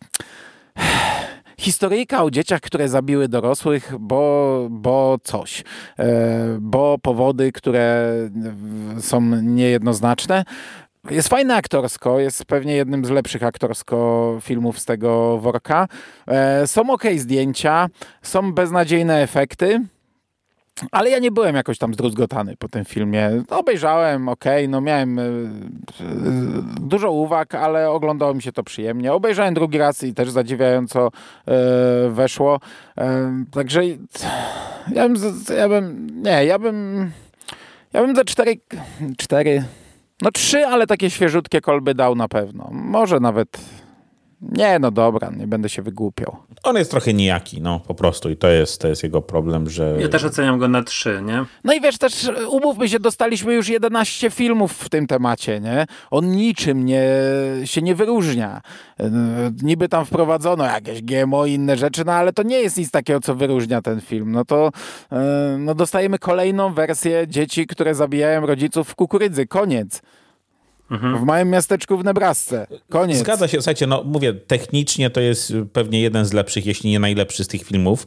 Speaker 2: historyjka o dzieciach, które zabiły dorosłych, bo, bo coś, e, bo powody, które są niejednoznaczne. Jest fajne aktorsko, jest pewnie jednym z lepszych aktorsko filmów z tego worka. E, są ok zdjęcia, są beznadziejne efekty. Ale ja nie byłem jakoś tam zdruzgotany po tym filmie. Obejrzałem, ok, no miałem y, dużo uwag, ale oglądało mi się to przyjemnie. Obejrzałem drugi raz i też zadziwiająco weszło. Także ja bym, ja bym, nie, ja bym, ja bym za cztery, cztery no trzy, ale takie świeżutkie kolby dał na pewno. Może nawet... Nie, no dobra, nie będę się wygłupiał.
Speaker 4: On jest trochę nijaki, no po prostu i to jest, to jest jego problem, że...
Speaker 3: Ja też oceniam go na trzy, nie?
Speaker 2: No i wiesz, też umówmy się, dostaliśmy już 11 filmów w tym temacie, nie? On niczym nie, się nie wyróżnia. Niby tam wprowadzono jakieś GMO i inne rzeczy, no ale to nie jest nic takiego, co wyróżnia ten film. No to e, no dostajemy kolejną wersję dzieci, które zabijają rodziców w kukurydzy. Koniec. Mhm. W małym miasteczku w Nebrasce. Koniec.
Speaker 4: Zgadza się, słuchajcie, no mówię, technicznie to jest pewnie jeden z lepszych, jeśli nie najlepszy z tych filmów,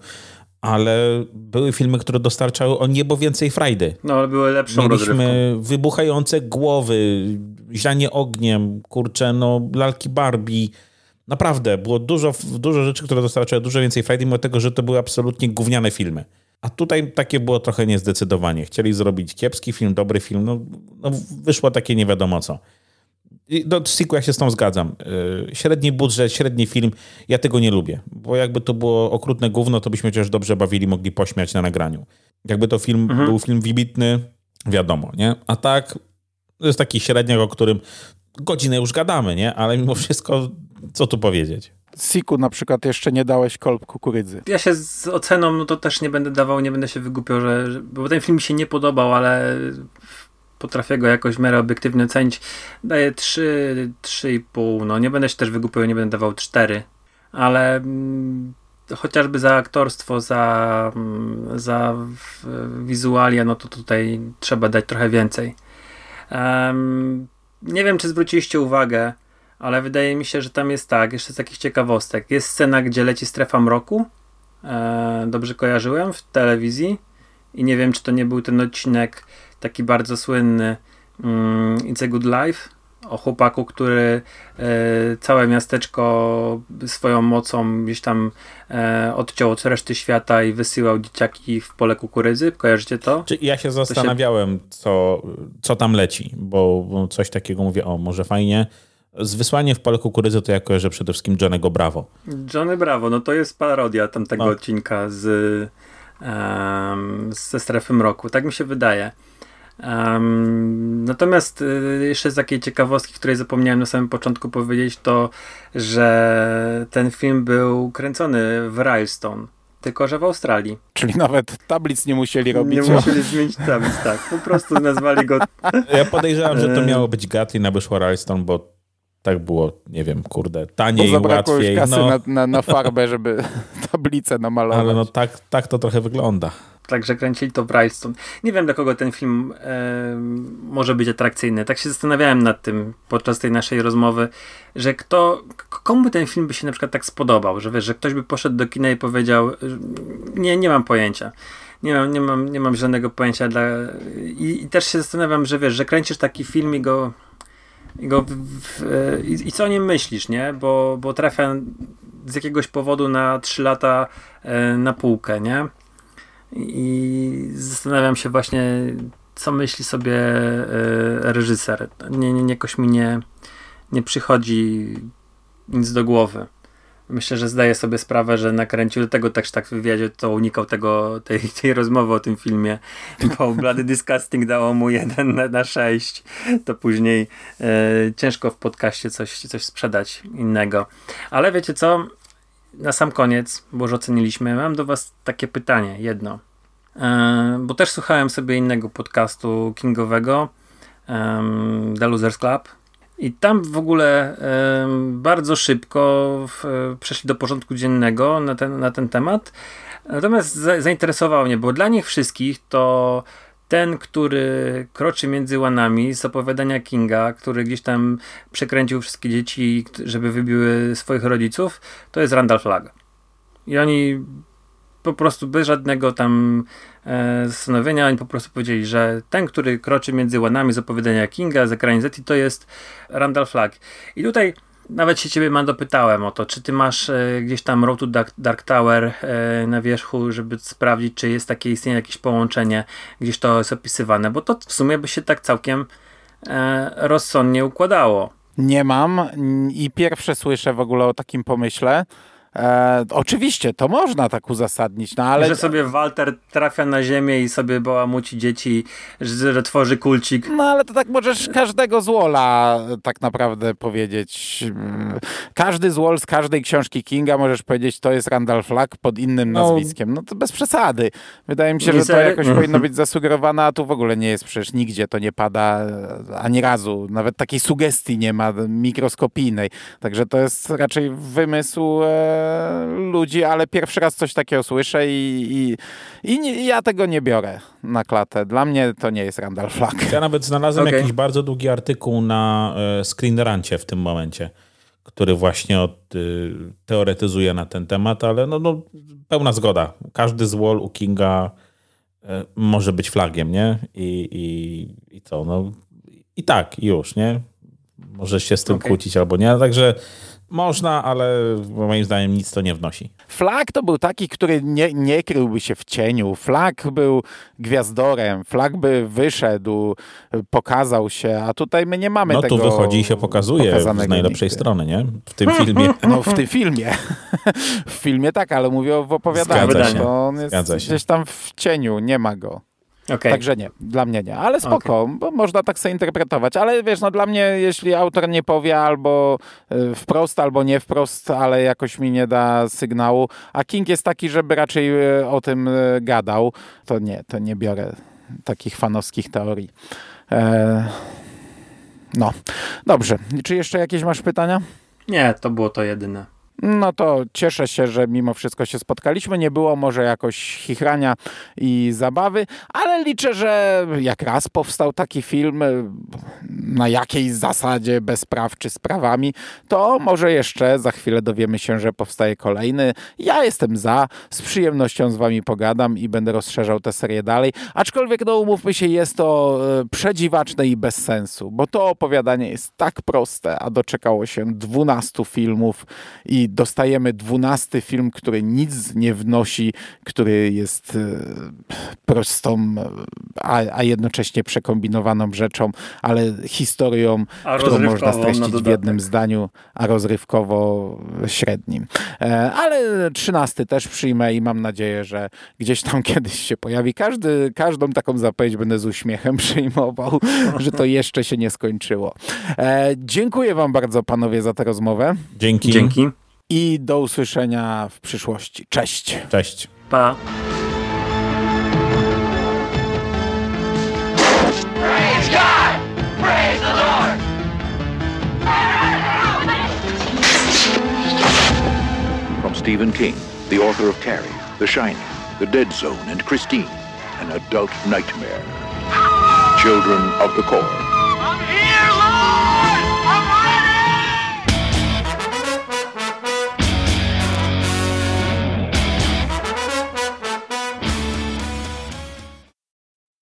Speaker 4: ale były filmy, które dostarczały o niebo więcej frajdy.
Speaker 3: No, ale były lepszą
Speaker 4: Mieliśmy
Speaker 3: rozrywką.
Speaker 4: wybuchające głowy, zianie ogniem, kurcze, no lalki Barbie. Naprawdę, było dużo, dużo rzeczy, które dostarczały dużo więcej frajdy, mimo tego, że to były absolutnie gówniane filmy. A tutaj takie było trochę niezdecydowanie. Chcieli zrobić kiepski film, dobry film, no, no wyszło takie nie wiadomo co. I do Siku ja się z tą zgadzam. Yy, średni budżet, średni film, ja tego nie lubię. Bo jakby to było okrutne gówno, to byśmy chociaż dobrze bawili, mogli pośmiać na nagraniu. Jakby to film mhm. był film wybitny, wiadomo, nie? A tak, to jest taki średniak, o którym godzinę już gadamy, nie? Ale mimo wszystko, co tu powiedzieć?
Speaker 2: Siku na przykład jeszcze nie dałeś kolb kukurydzy.
Speaker 3: Ja się z oceną no to też nie będę dawał, nie będę się wygłupiał, że, bo ten film mi się nie podobał, ale potrafię go jakoś w miarę obiektywnie ocenić. Daję 3, 3,5. No nie będę się też wygłupiał, nie będę dawał 4. Ale mm, chociażby za aktorstwo, za, mm, za wizualia, no to tutaj trzeba dać trochę więcej. Um, nie wiem, czy zwróciliście uwagę, ale wydaje mi się, że tam jest tak, jeszcze z takich ciekawostek. Jest scena, gdzie leci strefa mroku. E, dobrze kojarzyłem w telewizji. I nie wiem, czy to nie był ten odcinek taki bardzo słynny um, It's a Good Life o chłopaku, który e, całe miasteczko swoją mocą gdzieś tam e, odciął od reszty świata i wysyłał dzieciaki w pole kukurydzy. Kojarzycie to?
Speaker 4: Ja się zastanawiałem, się... Co, co tam leci, bo, bo coś takiego mówię, o może fajnie. Z wysłaniem w pole kukurydzy to ja kojarzę przede wszystkim Johnnego Bravo.
Speaker 3: Johnny Bravo, no to jest parodia tamtego no. odcinka z, um, ze strefy mroku. Tak mi się wydaje. Um, natomiast y, jeszcze z takiej ciekawostki, której zapomniałem na samym początku powiedzieć, to że ten film był kręcony w Rylestone, tylko że w Australii.
Speaker 2: Czyli nawet tablic nie musieli robić.
Speaker 3: Nie musieli zmienić tablic, tak. Po prostu nazwali go...
Speaker 4: Ja podejrzewam, że to miało być Gatlin, a wyszło Rylestone, bo tak było, nie wiem, kurde, taniej, Bo łatwiej.
Speaker 2: kasy no. na, na, na, farbę, żeby tablicę namalować.
Speaker 4: Ale no tak, tak to trochę wygląda.
Speaker 3: Także kręcili to w Brightstone. Nie wiem, dla kogo ten film e, może być atrakcyjny. Tak się zastanawiałem nad tym podczas tej naszej rozmowy, że kto, komu ten film by się na przykład tak spodobał, że wiesz, że ktoś by poszedł do kina i powiedział, nie, nie mam pojęcia. Nie mam, nie mam, nie mam żadnego pojęcia dla... I, I, też się zastanawiam, że wiesz, że kręcisz taki film i go i, go w, w, i, i, co o nim myślisz, nie? Bo, bo trafia z jakiegoś powodu na 3 lata e, na półkę, nie? I zastanawiam się właśnie, co myśli sobie e, reżyser. Nie, nie, jakoś mi nie, nie przychodzi nic do głowy myślę, że zdaje sobie sprawę, że nakręcił, tego też tak w wywiadzie to unikał tego, tej, tej rozmowy o tym filmie, bo Bloody Disgusting dało mu jeden na, na to później e, ciężko w podcaście coś, coś sprzedać innego. Ale wiecie co, na sam koniec, bo już oceniliśmy, mam do was takie pytanie, jedno. E, bo też słuchałem sobie innego podcastu kingowego, The Losers Club, i tam w ogóle e, bardzo szybko w, przeszli do porządku dziennego na ten, na ten temat. Natomiast za, zainteresowało mnie, bo dla nich wszystkich to ten, który kroczy między łanami z opowiadania Kinga, który gdzieś tam przekręcił wszystkie dzieci, żeby wybiły swoich rodziców, to jest Randall Flagg. I oni po prostu bez żadnego tam e, zastanowienia, oni po prostu powiedzieli, że ten, który kroczy między łanami z opowiadania Kinga, z ekranie Z, to jest Randall Flagg. I tutaj nawet się ciebie Mando pytałem o to, czy ty masz e, gdzieś tam Road to Dark, Dark Tower e, na wierzchu, żeby sprawdzić, czy jest takie istnieje jakieś połączenie, gdzieś to jest opisywane, bo to w sumie by się tak całkiem e, rozsądnie układało.
Speaker 2: Nie mam i pierwsze słyszę w ogóle o takim pomyśle. E, oczywiście, to można tak uzasadnić, no ale...
Speaker 3: Że sobie Walter trafia na ziemię i sobie bałamuci dzieci, że tworzy kulcik.
Speaker 2: No ale to tak możesz każdego złola tak naprawdę powiedzieć. Każdy złol z każdej książki Kinga możesz powiedzieć, to jest Randall Flagg pod innym no. nazwiskiem. No to bez przesady. Wydaje mi się, że to jakoś powinno być zasugerowane, a tu w ogóle nie jest przecież nigdzie to nie pada ani razu. Nawet takiej sugestii nie ma mikroskopijnej. Także to jest raczej wymysł e, e, ludzi, ale pierwszy raz coś takiego słyszę i, i, i, nie, ja tego nie biorę na klatę. Dla mnie to nie jest Randall Flagg.
Speaker 4: Ja nawet znalazłem
Speaker 3: Okay.
Speaker 4: jakiś bardzo długi artykuł na e, Screenrancie w tym momencie, który właśnie od, y, teoretyzuje na ten temat, ale no, no, pełna zgoda. Każdy z Wall u Kinga e, może być flagiem, nie? I, i, i co? No, I tak, i już, nie? Możesz się z tym
Speaker 3: Okej.
Speaker 4: kłócić albo nie, także można, ale moim zdaniem nic to nie wnosi.
Speaker 2: Flag to był taki, który nie, nie kryłby się w cieniu. Flag był gwiazdorem. Flag by wyszedł, pokazał się, a tutaj my nie mamy
Speaker 4: No
Speaker 2: tego
Speaker 4: tu wychodzi i się pokazuje z najlepszej
Speaker 2: nigdy.
Speaker 4: strony, nie? W tym filmie.
Speaker 2: No w tym filmie. w filmie tak, ale mówię o w opowiadaniu.
Speaker 4: Zgadza
Speaker 3: się.
Speaker 2: To on jest
Speaker 4: Zgadza się.
Speaker 2: gdzieś tam w cieniu, nie ma go.
Speaker 3: Okej.
Speaker 2: Także nie, dla mnie nie. Ale spoko, bo można tak sobie interpretować. Ale wiesz, no dla mnie, jeśli autor nie powie albo y, wprost, albo nie wprost, ale jakoś mi nie da sygnału, a King jest taki, żeby raczej y, o tym y, gadał, to nie, to nie biorę takich fanowskich teorii. E, no, dobrze. Czy jeszcze jakieś masz pytania?
Speaker 3: Nie, to było to jedyne.
Speaker 2: No to cieszę się, że mimo wszystko się spotkaliśmy. Nie było może jakoś chichrania i zabawy, ale liczę, że jak raz powstał taki film y, na jakiejś zasadzie, bez praw czy z prawami, to może jeszcze za chwilę dowiemy się, że powstaje kolejny. Ja jestem za, z przyjemnością z wami pogadam i będę rozszerzał tę serię dalej. Aczkolwiek, no umówmy się, jest to y, przedziwaczne i bez sensu, bo to opowiadanie jest tak proste, a doczekało się 12 filmów i dostajemy 12 film, który nic nie wnosi, który jest e, prostą, a, a jednocześnie przekombinowaną rzeczą, ale historią, którą można
Speaker 3: na
Speaker 2: streścić w jednym zdaniu, a rozrywkowo średnim. E, Ale 13 też przyjmę i mam nadzieję, że gdzieś tam kiedyś się pojawi. Każdy, każdą taką zapowiedź będę z uśmiechem przyjmował, że to jeszcze się nie skończyło. E, Dziękuję wam bardzo panowie za tę rozmowę
Speaker 4: Dzięki.
Speaker 3: Dzięki.
Speaker 2: I do usłyszenia w przyszłości. Cześć!
Speaker 4: Cześć.
Speaker 3: Pa.
Speaker 5: Praise God! Praise the Lord!
Speaker 1: From Stephen King, the author of Carrie, The Shining, The Dead Zone, and Christine, an adult nightmare. Children of the Corn.
Speaker 5: I'm here, Lord!